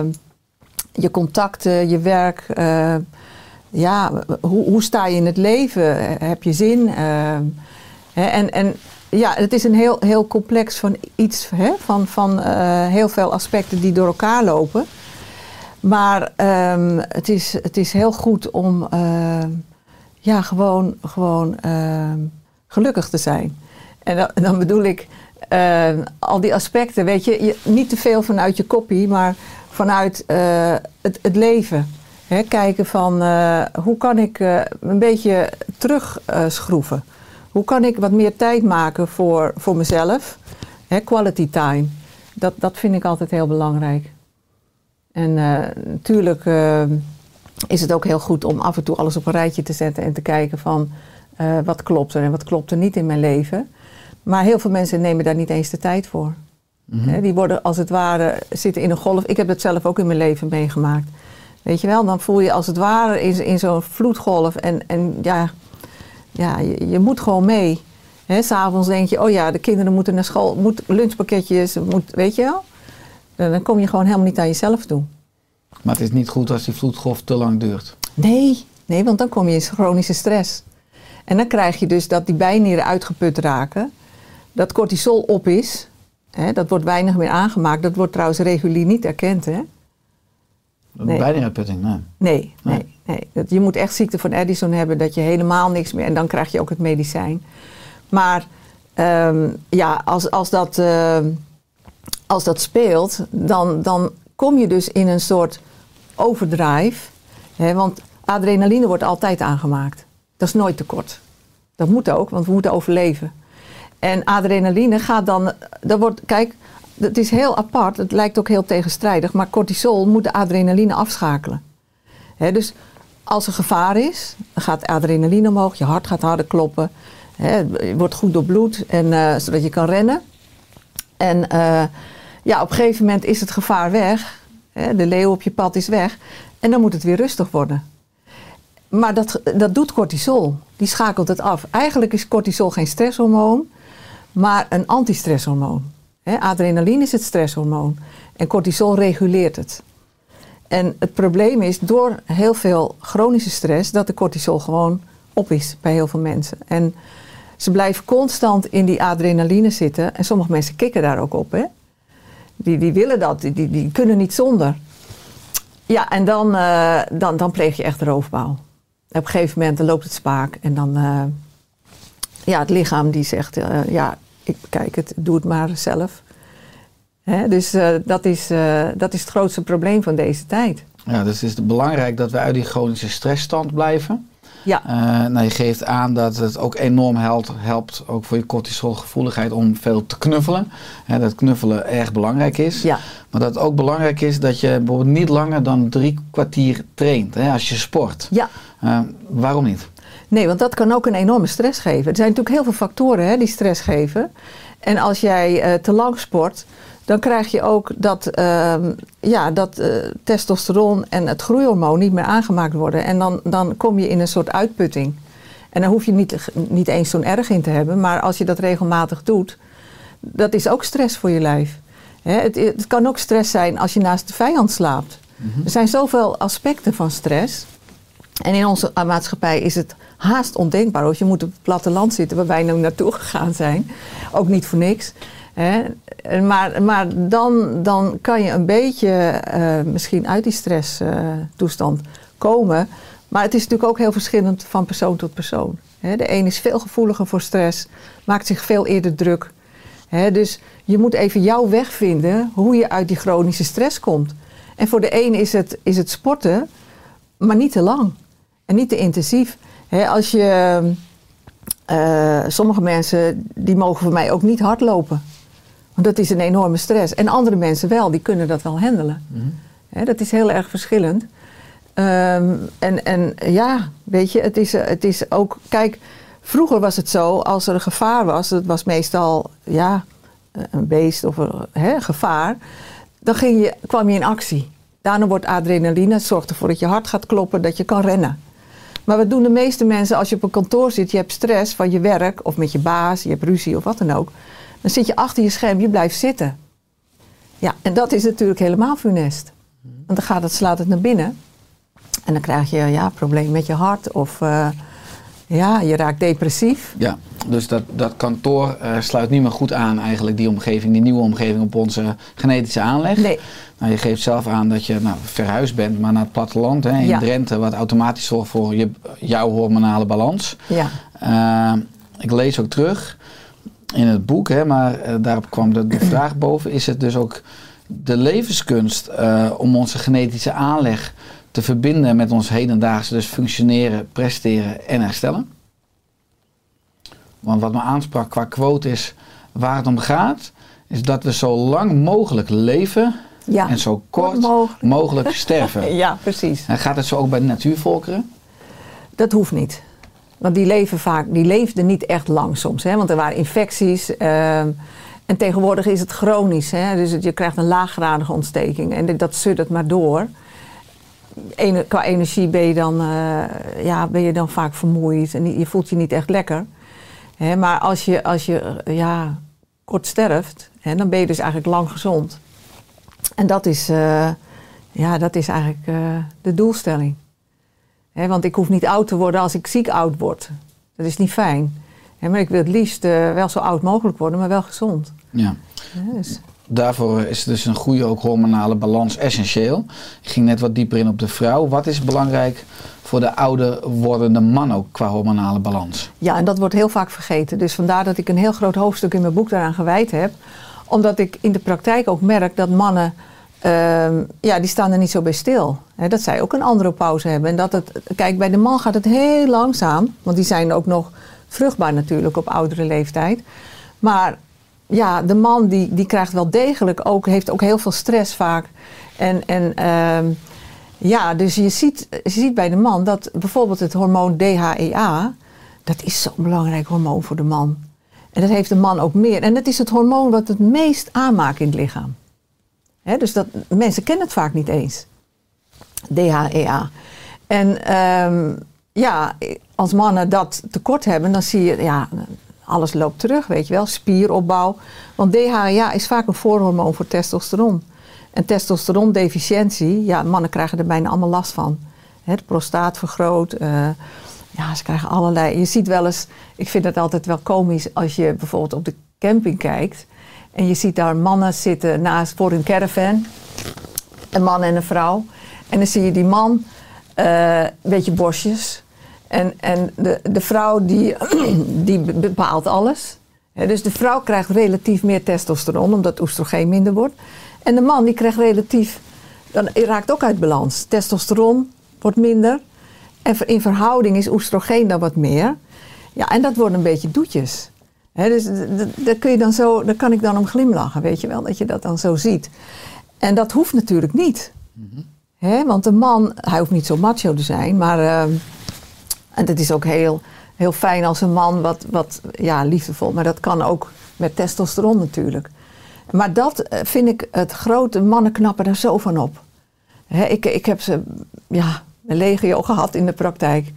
je contacten, je werk. eh, ja, hoe, hoe sta je in het leven? Heb je zin? Eh, hè, en, en ja, het is een heel, heel complex van iets, van, van eh, heel veel aspecten die door elkaar lopen. Maar ehm, het, is, het is heel goed om ehm, ja, gewoon, gewoon ehm, gelukkig te zijn. En dan, dan bedoel ik ehm, al die aspecten, weet je, niet te veel vanuit je koppie, maar vanuit eh, het, het leven. Hè, kijken van eh, hoe kan ik eh, een beetje terugschroeven. hoe kan ik wat meer tijd maken voor, voor mezelf? Hè, quality time. Dat, dat vind ik altijd heel belangrijk. En eh, natuurlijk eh, is het ook heel goed om af en toe alles op een rijtje te zetten en te kijken van eh, wat klopt er en wat klopt er niet in mijn leven. Maar heel veel mensen nemen daar niet eens de tijd voor. Hè, die worden als het ware zitten in een golf. Ik heb dat zelf ook in mijn leven meegemaakt. Weet je wel, dan voel je als het ware in, in zo'n vloedgolf en, en ja, ja je, je moet gewoon mee. S'avonds denk je, oh ja, de kinderen moeten naar school, moet lunchpakketjes, moet, weet je wel. Dan dan kom je gewoon helemaal niet aan jezelf toe. Maar het is niet goed als die vloedgolf te lang duurt. Nee, nee, want dan kom je in chronische stress. En dan krijg je dus dat die bijnieren uitgeput raken. Dat cortisol op is. Hè, dat wordt weinig meer aangemaakt. Dat wordt trouwens regulier niet erkend. Hè? Nee. Bijna uitputting, nee. Nee, Nee. nee. Dat, je moet echt ziekte van Addison hebben. Dat je helemaal niks meer... En dan krijg je ook het medicijn. Maar ehm, ja, als, als, dat, ehm, als dat speelt... Dan, dan kom je dus in een soort overdrive. Hè, want adrenaline wordt altijd aangemaakt. Dat is nooit tekort. Dat moet ook, want we moeten overleven. En adrenaline gaat dan... Dat wordt, kijk, het is heel apart. Het lijkt ook heel tegenstrijdig. Maar cortisol moet de adrenaline afschakelen. Dus als er gevaar is, gaat adrenaline omhoog. Je hart gaat harder kloppen. Wordt goed doorbloed, en, eh, zodat je kan rennen. En eh, ja, op een gegeven moment is het gevaar weg. De leeuw op je pad is weg. En dan moet het weer rustig worden. Maar dat, dat doet cortisol. Die schakelt het af. Eigenlijk is cortisol geen stresshormoon, maar een antistresshormoon. Adrenaline is het stresshormoon. En cortisol reguleert het. En het probleem is door heel veel chronische stress dat de cortisol gewoon op is bij heel veel mensen. En ze blijven constant in die adrenaline zitten. En sommige mensen kikken daar ook op. Hè? Die, die willen dat, die, die, kunnen niet zonder. Ja, en dan, eh, dan, dan pleeg je echt roofbouw. Op een gegeven moment loopt het spaak en dan... eh, ja, het lichaam die zegt, eh, ja, ik bekijk het, doe het maar zelf. Hè? Dus eh, dat, is, eh, dat is het grootste probleem van deze tijd. Ja, dus het is belangrijk dat we uit die chronische stressstand blijven. Ja, nou, je geeft aan dat het ook enorm helpt, helpt ook voor je cortisolgevoeligheid om veel te knuffelen. Hè, dat knuffelen erg belangrijk is. ja, Maar dat het ook belangrijk is dat je bijvoorbeeld niet langer dan drie kwartier traint hè, als je sport. ja. Waarom niet? Nee, want dat kan ook een enorme stress geven. Er zijn natuurlijk heel veel factoren hè, die stress geven. En als jij eh, te lang sport, dan krijg je ook dat, ehm, ja, dat eh, testosteron en het groeihormoon niet meer aangemaakt worden. En dan, dan kom je in een soort uitputting. En dan hoef je niet, niet eens zo'n erg in te hebben. Maar als je dat regelmatig doet, dat is ook stress voor je lijf. Hè, het, het kan ook stress zijn als je naast de vijand slaapt. Er zijn zoveel aspecten van stress. En in onze maatschappij is het haast ondenkbaar. Of je moet op het platteland zitten waar wij nu naartoe gegaan zijn. Ook niet voor niks. Hè. Maar, maar dan, dan kan je een beetje eh, misschien uit die stresstoestand komen. Maar het is natuurlijk ook heel verschillend van persoon tot persoon. Hè. De een is veel gevoeliger voor stress, maakt zich veel eerder druk. Hè, dus je moet even jouw weg vinden hoe je uit die chronische stress komt. En voor de een is het, is het sporten, maar niet te lang. En niet te intensief. Als je, eh, sommige mensen die mogen voor mij ook niet hardlopen. Want dat is een enorme stress. En andere mensen wel, die kunnen dat wel handelen. Hè, dat is heel erg verschillend. Ehm, en, en ja, weet je, het is, het is ook. Kijk, vroeger was het zo, als er een gevaar was, het was meestal ja, een beest of een gevaar, dan ging je, kwam je in actie. Daarna wordt adrenaline, het zorgt ervoor dat je hart gaat kloppen, dat je kan rennen. Maar wat doen de meeste mensen als je op een kantoor zit, je hebt stress van je werk of met je baas, je hebt ruzie of wat dan ook. Dan zit je achter je scherm, je blijft zitten. Ja, en dat is natuurlijk helemaal funest. Want dan gaat het, slaat het naar binnen. En dan krijg je ja, problemen met je hart of eh, ja, je raakt depressief. Dus dat, dat kantoor eh, sluit niet meer goed aan eigenlijk, die omgeving, die nieuwe omgeving op onze genetische aanleg. Nee. Nou, je geeft zelf aan dat je nou, verhuisd bent, maar naar het platteland hè, in Ja. Drenthe, wat automatisch zorgt voor je, jouw hormonale balans. Ja. Eh, ik lees ook terug in het boek, hè, maar eh, daarop kwam de, de vraag boven: is het dus ook de levenskunst om onze genetische aanleg te verbinden met ons hedendaagse, dus functioneren, presteren en herstellen? Want wat me aansprak qua quote is: waar het om gaat, is dat we zo lang mogelijk leven Ja. en zo kort, mogelijk. mogelijk sterven. Ja, precies. En gaat het zo ook bij de natuurvolkeren? Dat hoeft niet. Want die leven vaak, die leefden niet echt lang soms. Hè? Want er waren infecties. ehm, en tegenwoordig is het chronisch. Hè? Dus het- je krijgt een laaggradige ontsteking. En dat suddert maar door. Qua energie ben je, dan, eh, ja, ben je dan vaak vermoeid. En je voelt je niet echt lekker. Maar als je, als je ja, kort sterft, dan ben je dus eigenlijk lang gezond. En dat is, eh, ja, dat is eigenlijk eh, de doelstelling. Want ik hoef niet oud te worden als ik ziek oud word. Dat is niet fijn. Maar ik wil het liefst eh, wel zo oud mogelijk worden, maar wel gezond. Ja. Dus, Daarvoor is dus een goede ook hormonale balans essentieel. Ik ging net wat dieper in op de vrouw. Wat is belangrijk voor de ouder wordende man ook qua hormonale balans? ja, en dat wordt heel vaak vergeten. Dus vandaar dat ik een heel groot hoofdstuk in mijn boek daaraan gewijd heb. Omdat ik in de praktijk ook merk dat mannen, ehm, ja, die staan er niet zo bij stil. Hè, dat zij ook een andropauze hebben. En dat het, kijk, bij de man gaat het heel langzaam. Want die zijn ook nog vruchtbaar natuurlijk op oudere leeftijd. Maar ja, de man die, die krijgt wel degelijk ook, heeft ook heel veel stress vaak. En, en ehm, ja, dus je ziet, je ziet bij de man dat bijvoorbeeld het hormoon DHEA, dat is zo'n belangrijk hormoon voor de man. En dat heeft de man ook meer. En het is het hormoon wat het meest aanmaakt in het lichaam. Dus dat, mensen kennen het vaak niet eens. DHEA. En ehm, ja, als mannen dat tekort hebben, dan zie je, ja, alles loopt terug, weet je wel, spieropbouw. Want DHEA is vaak een voorhormoon voor testosteron. En testosterondeficiëntie, ja, mannen krijgen er bijna allemaal last van. De prostaat vergroot, eh, ja, ze krijgen allerlei. Je ziet wel eens, ik vind het altijd wel komisch als je bijvoorbeeld op de camping kijkt. En je ziet daar mannen zitten naast voor een caravan. Een man en een vrouw. En dan zie je die man, eh, een beetje bosjes. En, en de, de vrouw die, die be- bepaalt alles. Dus de vrouw krijgt relatief meer testosteron, omdat oestrogeen minder wordt. En de man die krijgt relatief, dan raakt ook uit balans. Testosteron wordt minder. En in verhouding is oestrogeen dan wat meer. Ja, en dat worden een beetje doetjes. Dus daar, kun je dan zo, daar kan ik dan om glimlachen, weet je wel, dat je dat dan zo ziet. En dat hoeft natuurlijk niet. Hè, want een man, hij hoeft niet zo macho te zijn, maar ehm, en dat is ook heel, heel fijn als een man wat, wat ja, liefdevol, maar dat kan ook met testosteron natuurlijk. Maar dat eh, vind ik het grote, mannen knappen daar zo van op. Ik, ik heb ze, ja, een legio gehad in de praktijk.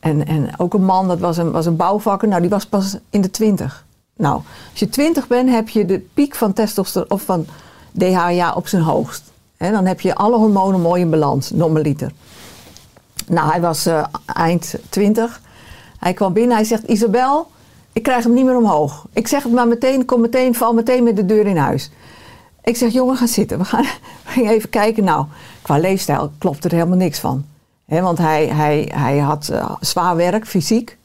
En, en ook een man, dat was een, was een bouwvakker, nou die was pas in de twintig. Nou, als je twintig bent, heb je de piek van testosteron of van DHA op zijn hoogst. Dan heb je alle hormonen mooi in balans, normaliter. Nou, hij was eh, eind twintig. Hij kwam binnen, hij zegt, Isabel, ik krijg hem niet meer omhoog. Ik zeg het maar meteen, kom meteen, val meteen met de deur in huis. Ik zeg, jongen, ga zitten. We gaan even kijken. Nou, qua leefstijl klopt er helemaal niks van. Hè, want hij, hij, hij had eh, zwaar werk, fysiek.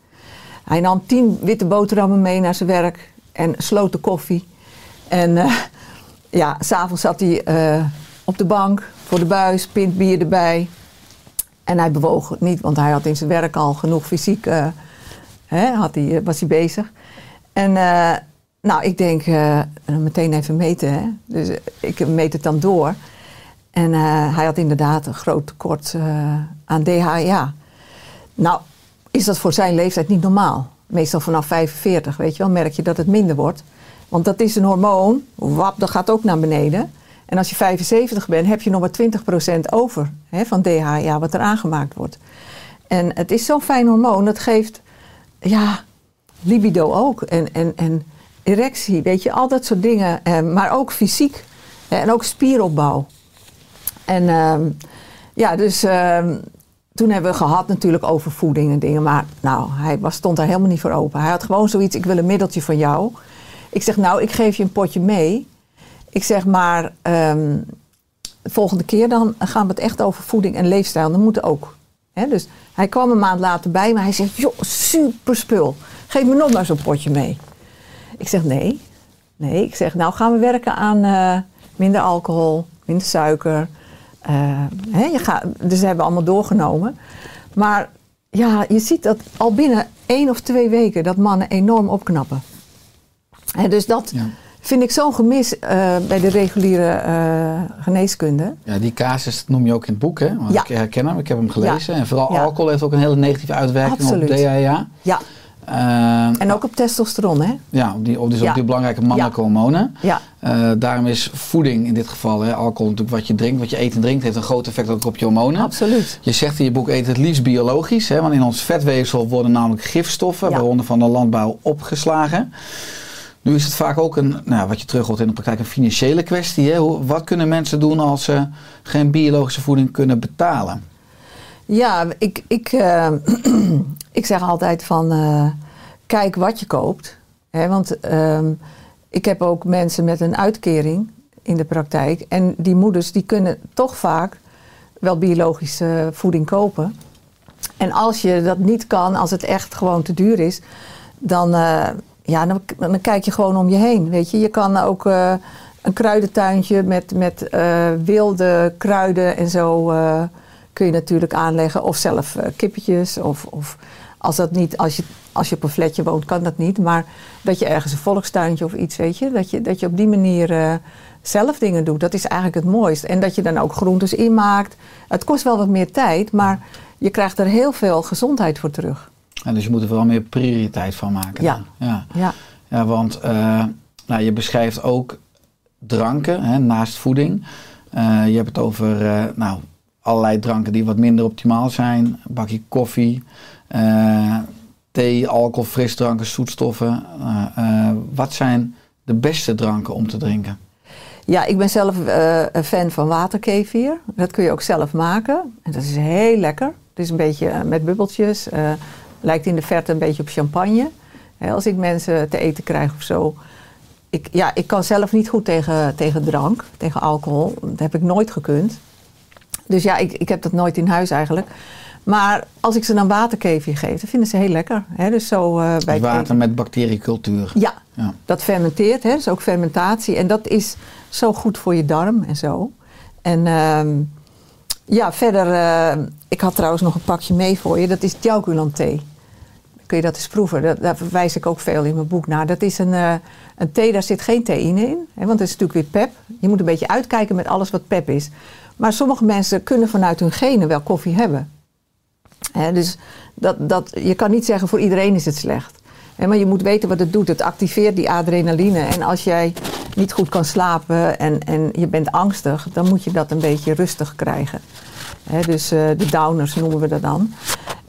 Hij nam tien witte boterhammen mee naar zijn werk en sloot de koffie. En eh, ja, s'avonds zat hij eh, op de bank voor de buis, pint bier erbij. En hij bewoog niet, want hij had in zijn werk al genoeg fysiek, hè, had hij, eh, was hij bezig. En eh, nou, ik denk, eh, meteen even meten. Hè? Dus ik meet het dan door. En hij had inderdaad een groot tekort aan DHA. Nou, is dat voor zijn leeftijd niet normaal. Meestal vanaf 45, weet je wel, merk je dat het minder wordt. Want dat is een hormoon, wap, dat gaat ook naar beneden. En als je 75 bent, heb je nog maar 20% over hè, van DHA wat er aangemaakt wordt. En het is zo'n fijn hormoon, dat geeft, ja, libido ook. En, en, en erectie, weet je, al dat soort dingen. Eh, maar ook fysiek. hè, en ook spieropbouw. En ehm, ja, dus ehm, toen hebben we gehad natuurlijk over voeding en dingen. Maar nou, hij was, stond daar helemaal niet voor open. Hij had gewoon zoiets, ik wil een middeltje van jou. Ik zeg, nou, ik geef je een potje mee. Ik zeg maar, ehm, de volgende keer dan gaan we het echt over voeding en leefstijl. Dat moet ook. Dus hij kwam een maand later bij me. Hij zegt, joh, super spul. Geef me nog maar zo'n potje mee. Ik zeg, nee. Nee, ik zeg, nou gaan we werken aan eh, minder alcohol, minder suiker. Eh, hè, je gaat, dus hebben allemaal doorgenomen. Maar ja, je ziet dat al binnen één of twee weken dat mannen enorm opknappen. En dus dat. Vind ik zo'n gemis eh, bij de reguliere eh, geneeskunde. Ja, die casus noem je ook in het boek, hè? Want Ja. ik herken hem, ik heb hem gelezen. En vooral Ja. alcohol heeft ook een hele negatieve uitwerking Absoluut. op DHA. Ja, Eh, en ook op testosteron, hè? ja, op die, op, dus op die belangrijke mannelijke hormonen. Ja, daarom is voeding in dit geval, hè, alcohol natuurlijk wat je drinkt, wat je eet en drinkt, heeft een groot effect ook op je hormonen. absoluut. Je zegt in je boek eet het liefst biologisch, hè, want in ons vetweefsel worden namelijk gifstoffen, waaronder van de landbouw, opgeslagen. Nu is het vaak ook een, nou, wat je terug hoort in de praktijk, een financiële kwestie. Hè? Wat kunnen mensen doen als ze geen biologische voeding kunnen betalen? Ja, ik, ik, eh, ik zeg altijd van eh, kijk wat je koopt. Hè, want ehm, ik heb ook mensen met een uitkering in de praktijk. En die moeders die kunnen toch vaak wel biologische voeding kopen. En als je dat niet kan, als het echt gewoon te duur is, dan, eh, ja, dan, dan kijk je gewoon om je heen. Weet je, je kan ook eh, een kruidentuintje met, met eh, wilde kruiden en zo eh, kun je natuurlijk aanleggen. Of zelf kippetjes. Of, of als dat niet, als je, als je op een flatje woont, kan dat niet. Maar dat je ergens een volkstuintje of iets, weet je, dat je, dat je op die manier zelf dingen doet. Dat is eigenlijk het mooiste. En dat je dan ook groentes inmaakt. Het kost wel wat meer tijd, maar je krijgt er heel veel gezondheid voor terug. En dus je moet er vooral meer prioriteit van maken. Ja. ja. Ja, Ja, want eh, nou, je beschrijft ook dranken hè, naast voeding. Eh, je hebt het over eh, nou, allerlei dranken die wat minder optimaal zijn. Een bakje koffie, thee, alcohol, frisdranken, zoetstoffen. Wat zijn de beste dranken om te drinken? ja ik ben zelf een fan van waterkefir. Dat kun je ook zelf maken. En dat is heel lekker. Het is een beetje met bubbeltjes. Lijkt in de verte een beetje op champagne. Hè, als ik mensen te eten krijg of zo. Ik, ja, ik kan zelf niet goed tegen, tegen drank, tegen alcohol. Dat heb ik nooit gekund. Dus ja, ik, ik heb dat nooit in huis eigenlijk. Maar als ik ze dan waterkefir geef, dan vinden ze heel lekker. Hè? Dus zo, bij het Water eten. met bacteriecultuur. Ja, Ja. dat fermenteert, hè? dus ook fermentatie. En dat is zo goed voor je darm en zo. En ehm, ja, verder, eh, ik had trouwens nog een pakje mee voor je. Dat is Tjaukulan thee. Kun je dat eens proeven? Daar verwijs ik ook veel in mijn boek naar. Dat is een, eh, een thee, daar zit geen theïne in. Hè, want het is natuurlijk weer pep. Je moet een beetje uitkijken met alles wat pep is. Maar sommige mensen kunnen vanuit hun genen wel koffie hebben. Hè, dus dat, dat, je kan niet zeggen voor iedereen is het slecht. Hè, maar je moet weten wat het doet. Het activeert die adrenaline. En als jij niet goed kan slapen en, en je bent angstig, dan moet je dat een beetje rustig krijgen. Dus eh, de downers noemen we dat dan.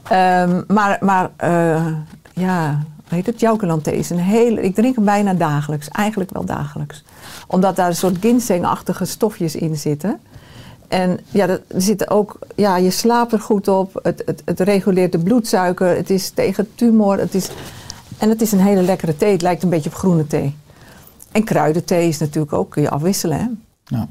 Ehm, maar maar eh, ja, heet het? Joukeland thee is een hele... Ik drink hem bijna dagelijks. Eigenlijk wel dagelijks. Omdat daar een soort ginseng-achtige stofjes in zitten. En ja, dat, zitten ook, ja, je slaapt er goed op. Het, het, het reguleert de bloedsuiker. Het is tegen tumor. Het is, en het is een hele lekkere thee. Het lijkt een beetje op groene thee. En kruidenthee is natuurlijk ook, kun je afwisselen. Hè? Ja.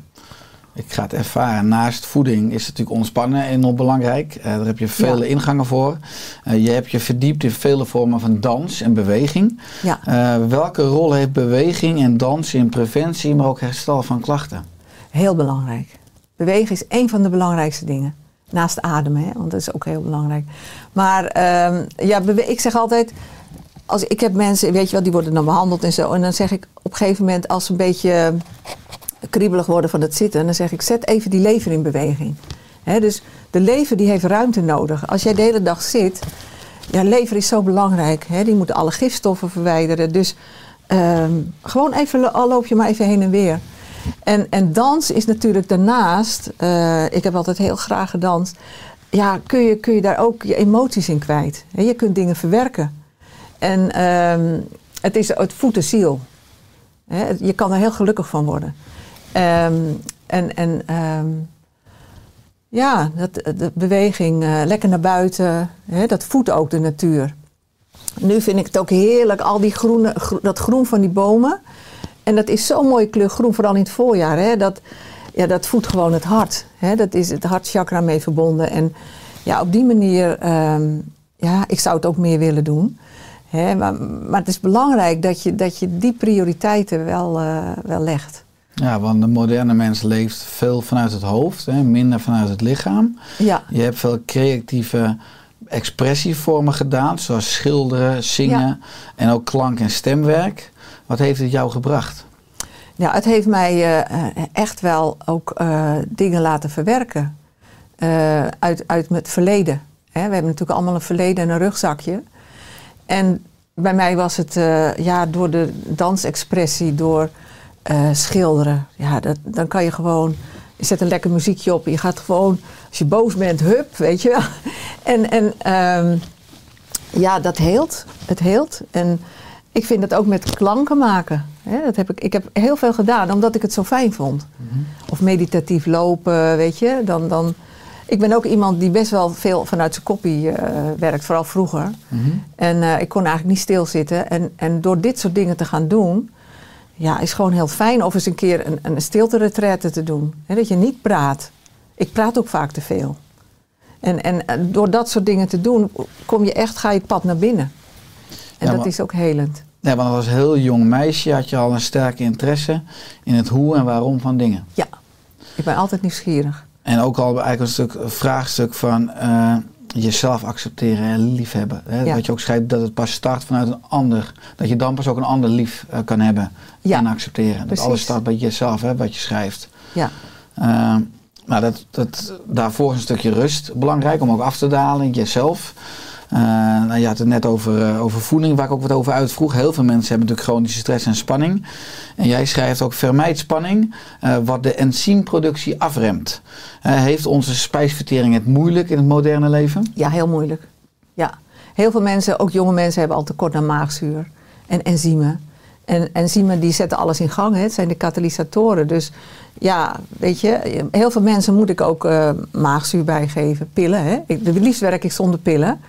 Ik ga het ervaren. Naast voeding is het natuurlijk ontspannen enorm belangrijk. Eh, daar heb je vele Ja. ingangen voor. Eh, je hebt je verdiept in vele vormen van dans en beweging. Ja. Eh, welke rol heeft beweging en dans in preventie, maar ook herstel van klachten? Heel belangrijk. Bewegen is een van de belangrijkste dingen. Naast ademen, hè? want dat is ook heel belangrijk. Maar ehm, ja, ik zeg altijd, als, ik heb mensen, weet je wel, die worden dan behandeld en zo. En dan zeg ik op een gegeven moment, als ze een beetje kriebelig worden van het zitten, dan zeg ik, zet even die lever in beweging. Dus de lever die heeft ruimte nodig. Als jij de hele dag zit, ja, lever is zo belangrijk. Die moet alle gifstoffen verwijderen. Dus ehm, gewoon even, al loop je maar even heen en weer. En, en dans is natuurlijk daarnaast, eh, ik heb altijd heel graag gedanst. Ja, kun je, kun je daar ook je emoties in kwijt. Je kunt dingen verwerken. En ehm, het is het voedt de ziel. Je kan er heel gelukkig van worden. Ehm, en en ehm, Ja, dat, de beweging, eh, lekker naar buiten, hè, dat voedt ook de natuur. Nu vind ik het ook heerlijk, al die groene, gro- dat groen van die bomen. En dat is zo'n mooie kleur groen, vooral in het voorjaar. Hè, dat, ja, dat voedt gewoon het hart. Hè, dat is het hartchakra mee verbonden. En ja, op die manier, ehm, ja, ik zou het ook meer willen doen. Hè, maar, maar het is belangrijk dat je, dat je die prioriteiten wel, eh, wel legt. Ja, want de moderne mens leeft veel vanuit het hoofd, hè, minder vanuit het lichaam. Ja, Je hebt veel creatieve expressievormen gedaan, zoals schilderen, zingen Ja. en ook klank- en stemwerk. Wat heeft het jou gebracht? Ja, het heeft mij eh, echt wel ook eh, dingen laten verwerken. eh, uit, uit het verleden. Hè, we hebben natuurlijk allemaal een verleden en een rugzakje. En bij mij was het ja, door de dansexpressie, door eh, schilderen. Ja, dat, dan kan je gewoon. Je zet een lekker muziekje op. Je gaat gewoon, als je boos bent, hup, weet je wel. En, en ehm, ja, dat heelt. Het heelt. En ik vind het ook met klanken maken. Hè, dat heb ik, ik heb heel veel gedaan omdat ik het zo fijn vond. Of meditatief lopen, weet je. Dan, dan, ik ben ook iemand die best wel veel vanuit zijn koppie eh, werkt, vooral vroeger. En eh, ik kon eigenlijk niet stilzitten. En, en door dit soort dingen te gaan doen, ja, is gewoon heel fijn. Of eens een keer een, een stilte te doen. Hè, dat je niet praat. Ik praat ook vaak te veel. En, en door dat soort dingen te doen, kom je echt, ga je het pad naar binnen. En Ja, dat is ook helend. Ja, want als heel jong meisje had je al een sterke interesse in het hoe en waarom van dingen. Ja, ik ben altijd nieuwsgierig. En ook al eigenlijk een stuk een vraagstuk van eh, jezelf accepteren en liefhebben. Hè? Ja. Dat je ook schrijft dat het pas start vanuit een ander. Dat je dan pas ook een ander lief eh, kan hebben Ja, en accepteren. Dat alles start bij jezelf, hè, wat je schrijft. Ja, Eh, nou, dat, dat, daarvoor is een stukje rust belangrijk om ook af te dalen in jezelf. Eh, nou, je had het net over, eh, over voeding, waar ik ook wat over uitvroeg. Heel veel mensen hebben natuurlijk chronische stress en spanning. En jij schrijft ook vermijd spanning, eh, wat de enzymproductie afremt. Heeft onze spijsvertering het moeilijk in het moderne leven? ja, heel moeilijk. Ja, heel veel mensen, ook jonge mensen, hebben al tekort aan maagzuur en enzymen. En enzymen die zetten alles in gang, hè. het zijn de katalysatoren. Dus ja, weet je, heel veel mensen moet ik ook maagzuur bijgeven, pillen. Hè. Ik, het liefst werk ik zonder pillen.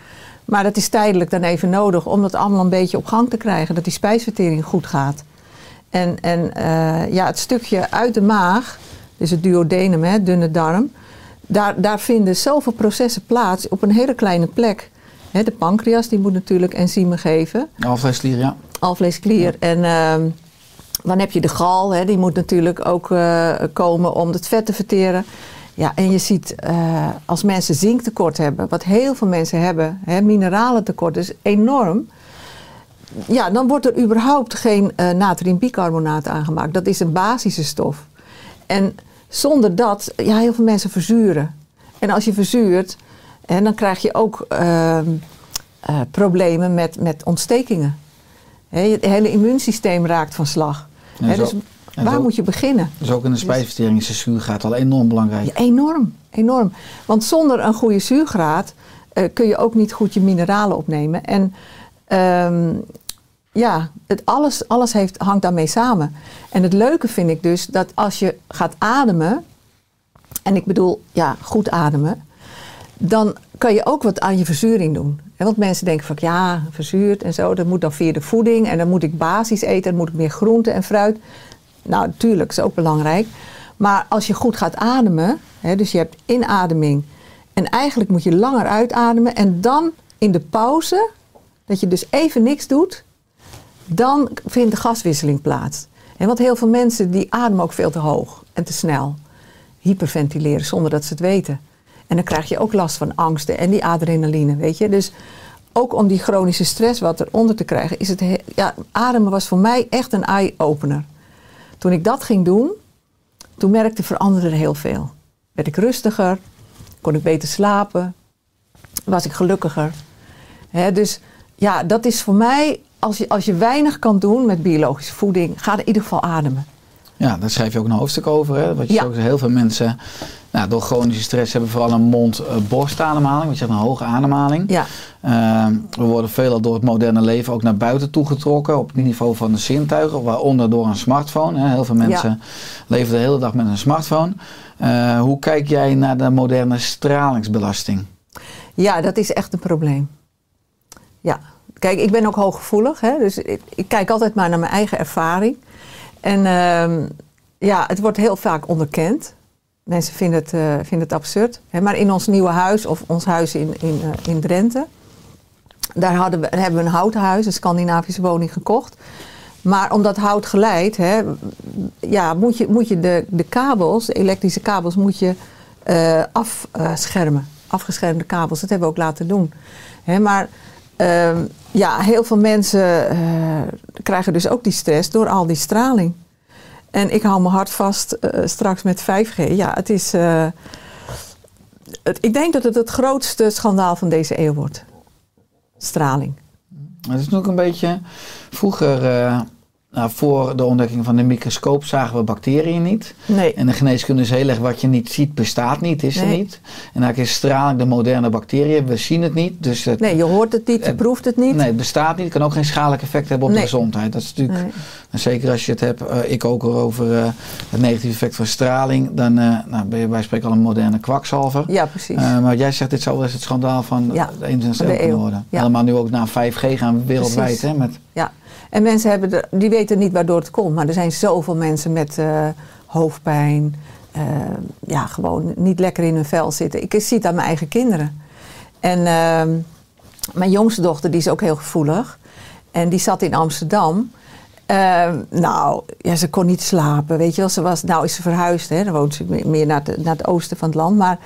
Maar dat is tijdelijk dan even nodig om dat allemaal een beetje op gang te krijgen. Dat die spijsvertering goed gaat. En, en eh, ja, het stukje uit de maag, dus het duodenum, hè, dunne darm, daar, daar vinden zoveel processen plaats op een hele kleine plek. Hè, de pancreas die moet natuurlijk enzymen geven, Alvleesklier, ja. alvleesklier. En ehm, dan heb je de gal, hè, die moet natuurlijk ook eh, komen om het vet te verteren. Ja, en je ziet eh, als mensen zinktekort hebben, wat heel veel mensen hebben, hè, mineralentekort is enorm. Ja, dan wordt er überhaupt geen eh natriumbicarbonaat aangemaakt. Dat is een basische stof. En zonder dat, ja, heel veel mensen verzuren. En als je verzuurt, hè, dan krijg je ook ehm, eh, problemen met, met ontstekingen. Hè, je hele immuunsysteem raakt van slag. Hè, dus en waar zo- moet je beginnen? Dus ook in de spijsvertering is de zuurgraad al enorm belangrijk. Ja, enorm, enorm. Want zonder een goede zuurgraad eh, kun je ook niet goed je mineralen opnemen. En ehm, ja, het alles, alles heeft, hangt daarmee samen. En het leuke vind ik dus dat als je gaat ademen, en ik bedoel ja, goed ademen, dan kan je ook wat aan je verzuring doen. Want mensen denken van ja, verzuurd en zo, dat moet dan via de voeding en dan moet ik basis eten, dan moet ik meer groente en fruit. Nou, natuurlijk, is ook belangrijk. Maar als je goed gaat ademen, hè, dus je hebt inademing en eigenlijk moet je langer uitademen en dan in de pauze, dat je dus even niks doet, dan vindt de gaswisseling plaats. En want heel veel mensen die ademen ook veel te hoog en te snel. Hyperventileren zonder dat ze het weten. En dan krijg je ook last van angsten en die adrenaline, weet je. Dus ook om die chronische stress wat eronder te krijgen, is het... he- Ja, ademen was voor mij echt een eye-opener. Toen ik dat ging doen, toen merkte veranderde er heel veel. Werd ik rustiger, kon ik beter slapen, was ik gelukkiger. Dus ja, dat is voor mij, als je, als je weinig kan doen met biologische voeding, ga in ieder geval ademen. Ja, daar schrijf je ook een hoofdstuk over. Hè? Wat je Ja. ook, heel veel mensen Nou, door chronische stress hebben vooral een mond-borstademhaling, wat je zegt een hoge ademhaling. Ja, Ehm, we worden veelal door het moderne leven ook naar buiten toegetrokken op het niveau van de zintuigen, waaronder door een smartphone. Hè. Heel veel mensen leven de hele dag met een smartphone. Eh, hoe kijk jij naar de moderne stralingsbelasting? ja dat is echt een probleem. Ja, kijk, ik ben ook hooggevoelig, hè, dus ik, ik kijk altijd maar naar mijn eigen ervaring. En ehm, ja, het wordt heel vaak onderkend. Mensen vinden het, eh, vinden het absurd. Hè, maar in ons nieuwe huis, of ons huis in, in, eh, in Drenthe, daar, hadden we, hebben we een houten huis, een Scandinavische woning gekocht. Maar omdat hout geleidt, hè, ja, moet je, moet je de, de kabels, de elektrische kabels, moet je eh, afschermen. Afgeschermde kabels, dat hebben we ook laten doen. Hè, maar ehm, ja, heel veel mensen eh, krijgen dus ook die stress door al die straling. En ik hou mijn hart vast eh, straks met 5G. Ja, het is. eh, ik denk dat het het grootste schandaal van deze eeuw wordt. Straling. Het is ook een beetje. Vroeger, nou, voor de ontdekking van de microscoop, zagen we bacteriën niet. Nee. En de geneeskunde is heel erg wat je niet ziet, bestaat niet, is er niet. En eigenlijk is straling de moderne bacteriën. We zien het niet. Dus het, Nee, je hoort het niet, je proeft het niet. Nee, het bestaat niet. Het kan ook geen schadelijk effect hebben op Nee. de gezondheid. Dat is natuurlijk, en zeker als je het hebt, eh, ik ook over eh, het negatieve effect van straling, dan eh, nou, ben je bij spreken al een moderne kwakzalver. Ja, precies. Maar jij zegt, dit zou wel eens het schandaal van Ja, de 21ste van de eeuw kunnen worden. Ja. Helemaal nu ook naar 5G gaan we wereldwijd. Precies. Hè, met, Ja, en mensen hebben die weten niet waardoor het komt. Maar er zijn zoveel mensen met eh, hoofdpijn. eh, ja, gewoon niet lekker in hun vel zitten. Ik zie het aan mijn eigen kinderen. En ehm, mijn jongste dochter, die is ook heel gevoelig. En die zat in Amsterdam. Ehm, nou, ja, ze kon niet slapen, weet je wel. Ze was, nou is ze verhuisd, hè. Dan woont ze me- meer naar, naar het oosten van het land. Maar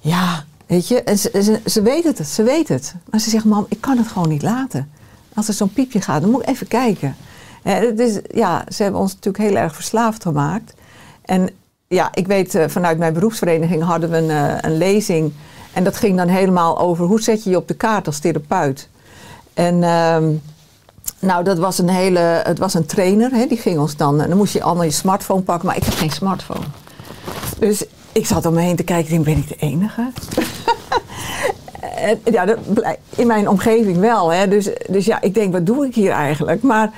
ja, weet je, en ze, ze, ze weet het, ze weet het. Maar ze zegt, mam, ik kan het gewoon niet laten. Als er zo'n piepje gaat, dan moet ik even kijken. Eh, het is, ja, ze hebben ons natuurlijk heel erg verslaafd gemaakt. En ja, ik weet, eh, vanuit mijn beroepsvereniging hadden we een, eh, een lezing. En dat ging dan helemaal over hoe zet je je op de kaart als therapeut. En ehm, nou, dat was een hele, het was een trainer, hè, die ging ons dan, en dan moest je allemaal je smartphone pakken, maar ik heb geen smartphone. Dus ik zat om me heen te kijken, ik ben ik de enige? Ja, dat in mijn omgeving wel. Hè. Dus, dus ja, ik denk, wat doe ik hier eigenlijk? Maar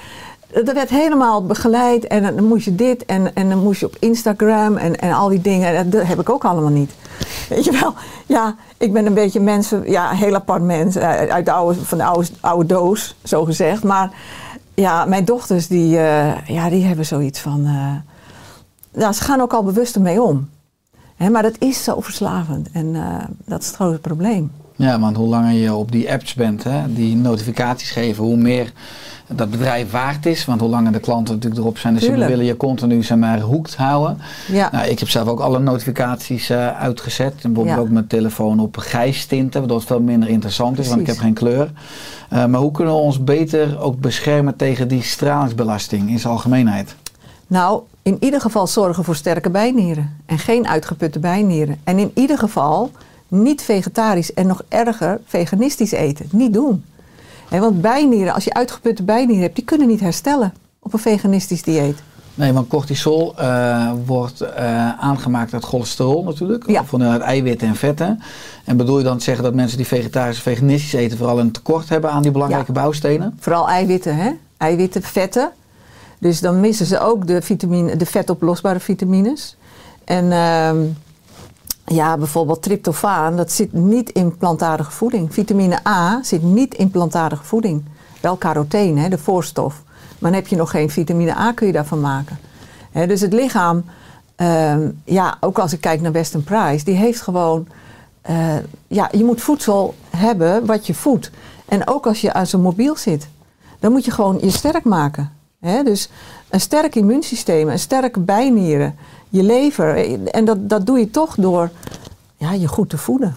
dat werd helemaal begeleid en dan moest je dit en, en dan moest je op Instagram en, en al die dingen. En Dat heb ik ook allemaal niet. Weet je wel? Ja, ik ben een beetje mensen, ja, heel apart mens eh, uit de oude, van de oude, oude doos, zo gezegd. Maar ja, mijn dochters, die, eh, ja, die hebben zoiets van. eh, ja, ze gaan ook al bewust ermee om. Maar dat is zo verslavend en dat is het grote probleem. Ja, want hoe langer je op die apps bent, hè, die notificaties geven, hoe meer dat bedrijf waard is. Want hoe langer de klanten natuurlijk erop zijn, dus ze Tuurlijk. willen je continu zeg maar, hoekt houden. Ja. Nou, ik heb zelf ook alle notificaties eh, uitgezet. En bijvoorbeeld Ja. ook mijn telefoon op grijs tinten, waardoor het veel minder interessant is, want ik heb geen kleur. Eh, maar hoe kunnen we ons beter ook beschermen tegen die stralingsbelasting in zijn algemeenheid? Nou, in ieder geval zorgen voor sterke bijnieren en geen uitgeputte bijnieren. En in ieder geval niet vegetarisch en nog erger veganistisch eten. Niet doen. Hè, want bijnieren, als je uitgeputte bijnieren hebt, die kunnen niet herstellen op een veganistisch dieet. Nee, want cortisol eh, wordt eh, aangemaakt uit cholesterol natuurlijk, Ja. van uit eiwitten en vetten. En bedoel je dan te zeggen dat mensen die vegetarisch of veganistisch eten vooral een tekort hebben aan die belangrijke bouwstenen? Vooral eiwitten, hè? Eiwitten, vetten. Dus dan missen ze ook de, vitamine, de vetoplosbare vitamines. En ehm, ja, bijvoorbeeld tryptofaan, dat zit niet in plantaardige voeding. Vitamine A zit niet in plantaardige voeding. Wel carotene, de voorstof. Maar dan heb je nog geen vitamine A, kun je daarvan maken. Dus het lichaam, ehm, ja, ook als ik kijk naar Western Price, die heeft gewoon eh, ja, je moet voedsel hebben wat je voedt. En ook als je aan zo'n mobiel zit, dan moet je gewoon je sterk maken. Dus een sterk immuunsysteem, een sterke bijnieren, je lever. En dat, dat doe je toch door ja, je goed te voeden.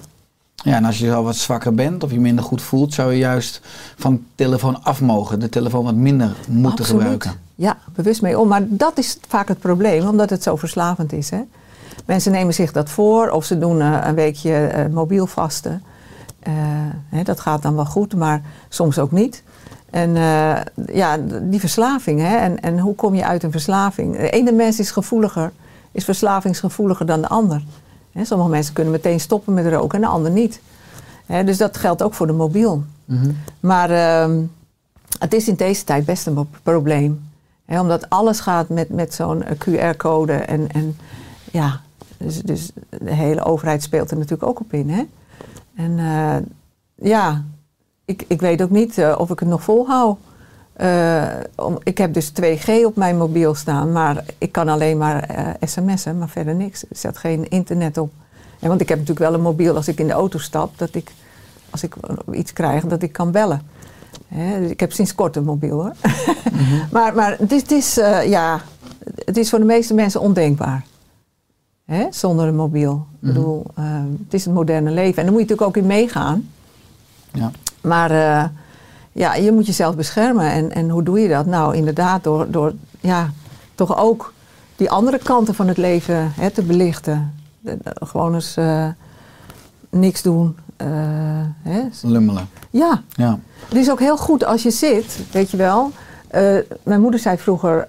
Ja, en als je al wat zwakker bent of je minder goed voelt, zou je juist van de telefoon af mogen. De telefoon wat minder moeten Absoluut. gebruiken. Ja, bewust mee om. Maar dat is vaak het probleem, omdat het zo verslavend is. Hè? Mensen nemen zich dat voor of ze doen eh, een weekje eh, mobiel vasten. Eh, hè, dat gaat dan wel goed, maar soms ook niet. En ja, die verslaving. Hè? En, en hoe kom je uit een verslaving? De ene mens is gevoeliger, is verslavingsgevoeliger dan de ander. Sommige mensen kunnen meteen stoppen met roken en de ander niet. Dus dat geldt ook voor de mobiel. Mhm. Maar ehm, het is in deze tijd best een pro- probleem. Omdat alles gaat met, met zo'n eh, QR-code. En, en ja, dus, dus de hele overheid speelt er natuurlijk ook op in. Hè? En eh, ja, ik, ik weet ook niet eh, of ik het nog volhoud. Eh, om, ik heb dus 2G op mijn mobiel staan, maar ik kan alleen maar eh, sms'en, maar verder niks. Er zat geen internet op. Ja, want ik heb natuurlijk wel een mobiel als ik in de auto stap, dat ik, als ik iets krijg, dat ik kan bellen. Hè, dus ik heb sinds kort een mobiel hoor. maar maar het is, eh, ja, het is voor de meeste mensen ondenkbaar. Hè, zonder een mobiel. Ik bedoel, eh, het is het moderne leven. En daar moet je natuurlijk ook in meegaan. Ja. Maar ja, je moet jezelf beschermen. En, en hoe doe je dat? Nou, inderdaad, door, door ja, toch ook die andere kanten van het leven hè, te belichten. De- de- gewoon eens eh, niks doen. eh, hè. Lummelen. Ja, Ja. het is ook heel goed als je zit, weet je wel. Eh, mijn moeder zei vroeger,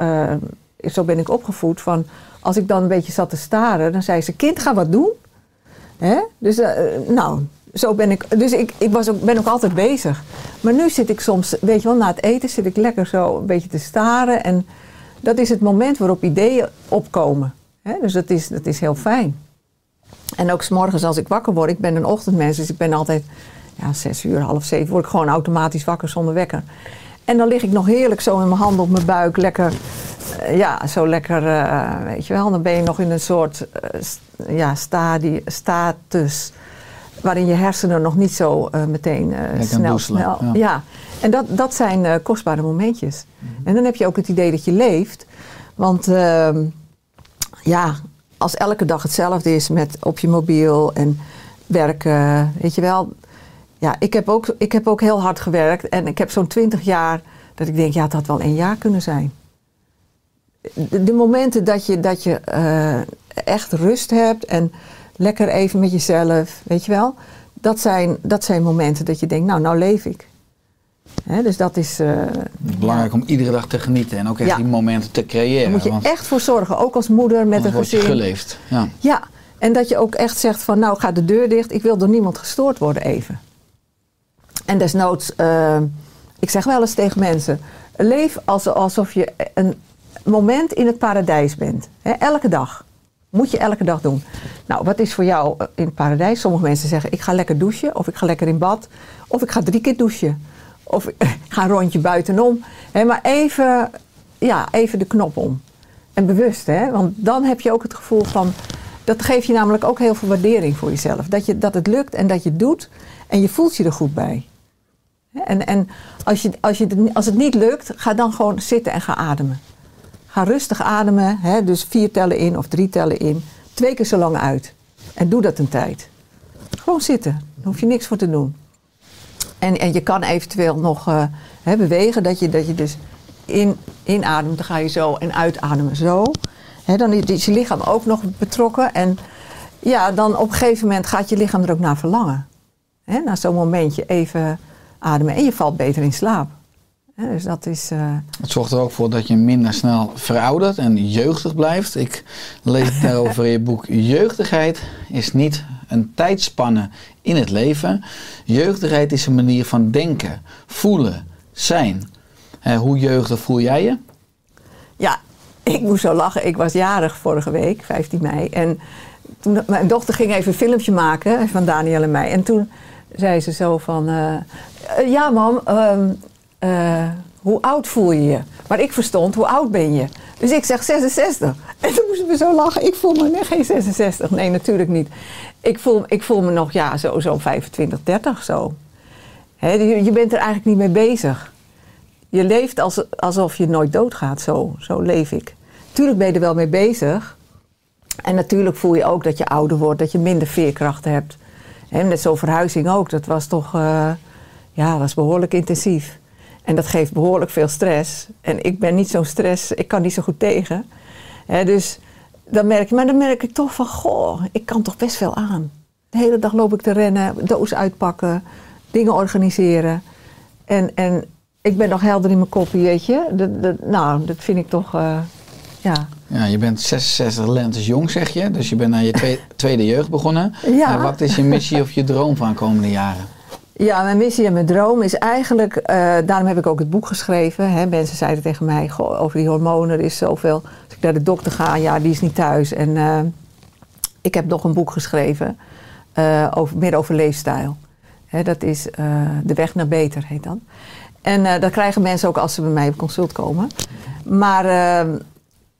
zo ben ik opgevoed, van als ik dan een beetje zat te staren, dan zei ze: Kind, ga wat doen. Hè? Dus, nou, zo ben ik. Dus ik, ik was ook, ben ook altijd bezig. Maar nu zit ik soms, weet je wel, na het eten zit ik lekker zo een beetje te staren. En dat is het moment waarop ideeën opkomen. Dus dat is, dat is heel fijn. En ook s'morgens als ik wakker word, ik ben een ochtendmens, dus ik ben altijd ja, zes uur, half zeven, word ik gewoon automatisch wakker zonder wekker. En dan lig ik nog heerlijk zo met mijn handen op mijn buik, lekker, eh, ja, zo lekker, eh, weet je wel. Dan ben je nog in een soort eh, ja, status waarin je hersenen nog niet zo eh, meteen eh, snel, ja. ja. En dat, dat zijn eh, kostbare momentjes. En dan heb je ook het idee dat je leeft. Want ehm, ja, als elke dag hetzelfde is met op je mobiel en werken, weet je wel. Ja, ik heb ook, ik heb ook heel hard gewerkt en ik heb zo'n twintig jaar dat ik denk, ja, het had wel één jaar kunnen zijn. De, de momenten dat je, dat je echt rust hebt en lekker even met jezelf, weet je wel. Dat zijn, dat zijn momenten dat je denkt, nou, nou leef ik. Dus dat is... eh, belangrijk om iedere dag te genieten en ook echt Ja. die momenten te creëren. daar moet je want echt voor zorgen, ook als moeder met een gezin. geleefd. Ja. Ja, en dat je ook echt zegt van nou ga de deur dicht, ik wil door niemand gestoord worden even. En desnoods, eh, ik zeg wel eens tegen mensen, leef als, alsof je een moment in het paradijs bent. Elke dag. Moet je elke dag doen. Nou, wat is voor jou eh, in het paradijs? Sommige mensen zeggen ik ga lekker douchen, of ik ga lekker in bad, of ik ga drie keer douchen. Of ik ga een rondje buitenom. Maar even, ja, even de knop om. En bewust, hè? Want dan heb je ook het gevoel van. Dat geeft je namelijk ook heel veel waardering voor jezelf. Dat, je, dat het lukt en dat je het doet en je voelt je er goed bij. En, en als, je, als, je, als het niet lukt, ga dan gewoon zitten en ga ademen. Ga rustig ademen, hè? dus vier tellen in of drie tellen in. Twee keer zo lang uit. En doe dat een tijd. Gewoon zitten, daar hoef je niks voor te doen. En, en je kan eventueel nog eh, hè, bewegen, dat je, dat je dus in, inademt, dan ga je zo en uitademen zo. Hè, dan is je lichaam ook nog betrokken. En ja, dan op een gegeven moment gaat je lichaam er ook naar verlangen. Hè, na zo'n momentje even ademen en je valt beter in slaap. Dus dat is... eh, Het zorgt er ook voor dat je minder snel veroudert en jeugdig blijft. Ik lees daarover in je boek. Jeugdigheid is niet een tijdspanne in het leven. Jeugdigheid is een manier van denken, voelen, zijn. Hoe jeugdig voel jij je? Ja, ik moest zo lachen. Ik was jarig vorige week, 15 mei. En toen, mijn dochter ging even een filmpje maken van Daniel en mij. En toen zei ze zo van... eh, ja, mam, ehm, eh, hoe oud voel je je? Maar ik verstond, hoe oud ben je? Dus ik zeg 66. En toen moesten we zo lachen. Ik voel me nee, geen 66. Nee, natuurlijk niet. Ik voel, ik voel me nog, ja, zo, zo 25, 30 zo. Je, bent er eigenlijk niet mee bezig. Je leeft als, alsof je nooit doodgaat, zo, zo leef ik. Tuurlijk ben je er wel mee bezig. En natuurlijk voel je ook dat je ouder wordt, dat je minder veerkracht hebt. En met zo'n verhuizing ook, dat was toch eh, ja, was behoorlijk intensief. En dat geeft behoorlijk veel stress. En ik ben niet zo'n stress, ik kan niet zo goed tegen. Dus dan merk je, maar dan merk ik toch van, goh, ik kan toch best veel aan. De hele dag loop ik te rennen, doos uitpakken, dingen organiseren. En, en ik ben nog helder in mijn kopie, weet je. Dat, dat, nou, dat vind ik toch, eh, ja, Ja, je bent 66 lentes jong, zeg je. Dus je bent aan je twee- tweede jeugd begonnen. Ja. Wat is je missie of je droom van de komende jaren? Ja, mijn missie en mijn droom is eigenlijk, eh, daarom heb ik ook het boek geschreven. Hè. Mensen zeiden tegen mij, goh, over die hormonen, er is zoveel. Als ik naar de dokter ga, ja, die is niet thuis. En eh, ik heb nog een boek geschreven, eh, over, meer over leefstijl. Hè, dat is De Weg naar Beter, heet dat. En dat krijgen mensen ook als ze bij mij op consult komen. Maar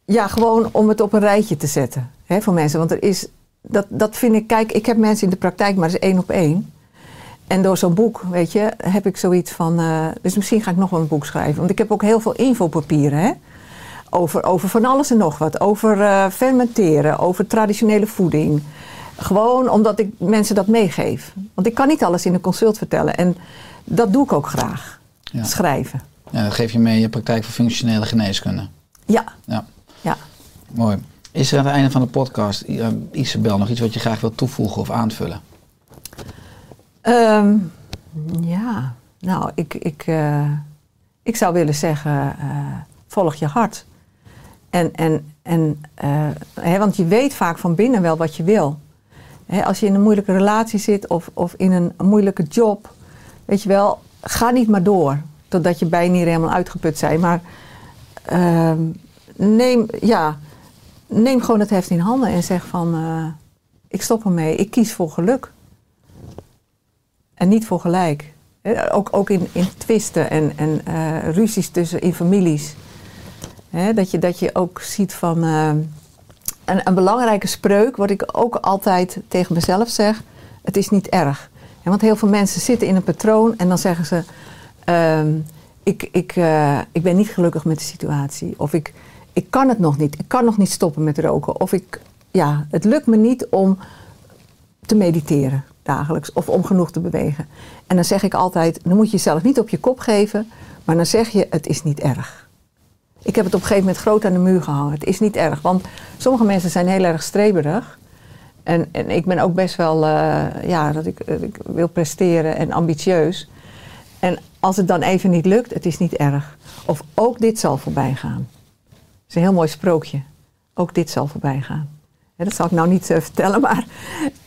ja, gewoon om het op een rijtje te zetten hè, voor mensen. Want er is, dat, dat vind ik, kijk, ik heb mensen in de praktijk, maar dat is één op één. En door zo'n boek, weet je, heb ik zoiets van. eh, dus misschien ga ik nog wel een boek schrijven. Want ik heb ook heel veel infopapieren, hè? Over, over van alles en nog wat. Over eh, fermenteren, over traditionele voeding. Gewoon omdat ik mensen dat meegeef. Want ik kan niet alles in een consult vertellen. En dat doe ik ook graag. Ja. Schrijven. Ja, dat geef je mee in je praktijk voor functionele geneeskunde. Ja, Ja, ja. mooi. Is er aan het einde van de podcast, eh, Isabel, nog iets wat je graag wilt toevoegen of aanvullen? Ehm, ja, nou, ik, ik, eh, ik zou willen zeggen, eh, volg je hart. En, en, en, eh, hè, want je weet vaak van binnen wel wat je wil. Hè, als je in een moeilijke relatie zit of, of in een moeilijke job, weet je wel, ga niet maar door. Totdat je bijna niet helemaal uitgeput zijn. Maar ehm, neem, ja, neem gewoon het heft in handen en zeg van, ik stop ermee, ik kies voor geluk. En niet voor gelijk. Ook, ook in, in twisten en, en eh, ruzies tussen in families. Dat, je, dat je ook ziet van. eh, een, een belangrijke spreuk, wat ik ook altijd tegen mezelf zeg: het is niet erg. Want heel veel mensen zitten in een patroon en dan zeggen ze: ehm, ik, ik, eh, ik ben niet gelukkig met de situatie. Of ik, ik kan het nog niet. Ik kan nog niet stoppen met roken. Of ik, ja, het lukt me niet om te mediteren dagelijks of om genoeg te bewegen. En dan zeg ik altijd, dan moet je jezelf niet op je kop geven, maar dan zeg je, het is niet erg. Ik heb het op een gegeven moment groot aan de muur gehangen. Het is niet erg, want sommige mensen zijn heel erg streberig. En, en ik ben ook best wel, eh, ja, dat ik, ik wil presteren en ambitieus. En als het dan even niet lukt, het is niet erg. Of ook dit zal voorbij gaan. Dat is een heel mooi sprookje. Ook dit zal voorbij gaan. Dat zal ik nou niet eh, vertellen, maar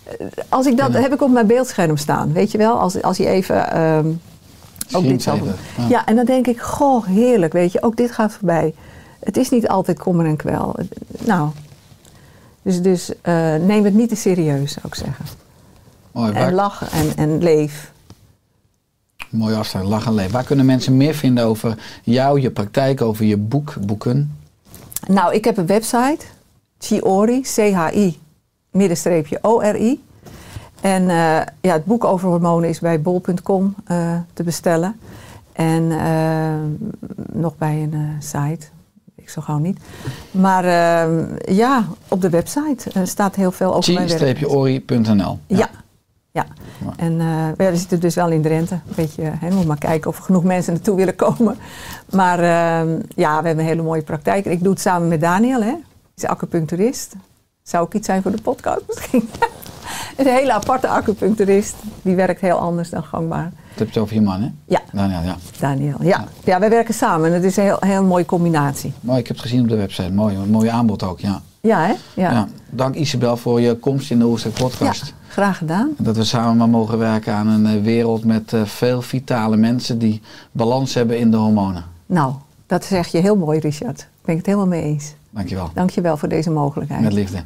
eh, als ik dat Ja. heb ik op mijn beeldscherm staan, weet je wel? Als, als je even ehm, ook dit zal ja. ja. en dan denk ik, goh, heerlijk, weet je, ook dit gaat voorbij. Het is niet altijd kommer en kwel. Nou, dus, dus eh, neem het niet te serieus, zou ik zeggen. Mooi, En waar, lach en, en leef. mooi afsluit, lach en leven. Waar kunnen mensen meer vinden over jou, je praktijk, over je boek, boeken? Nou, ik heb een website, Chiori, C-H-I, middenstreepje O-R-I. En eh, ja, het boek over hormonen is bij bol.com eh, te bestellen. En eh, nog bij een site, ik zo gauw niet. Maar ja, op de website staat heel veel over mijn werk. chi-ori.nl Ja. ja. Mooi. En we zitten dus wel in Drenthe. Een beetje, hè, moet maar kijken of er genoeg mensen naartoe willen komen. Maar ja, we hebben een hele mooie praktijk. Ik doe het samen met Daniel, hè. Is acupuncturist. Zou ook iets zijn voor de podcast misschien. een hele aparte acupuncturist. Die werkt heel anders dan gangbaar. Dat heb je over je man, hè? Ja, Daniel, ja. Daniel. Ja, ja wij werken samen. Het is een heel, heel mooie combinatie. Mooi, ik heb het gezien op de website. Mooi, een mooi aanbod ook, ja. Ja, hè? Ja, ja. Dank Isabel voor je komst in de Oerstek podcast. Ja, graag gedaan. Dat we samen maar mogen werken aan een eh, wereld met eh, veel vitale mensen die balans hebben in de hormonen. Nou, dat zeg je heel mooi, Richard. Daar ben ik het helemaal mee eens. Dankjewel. Dank je wel voor deze mogelijkheid. Met liefde.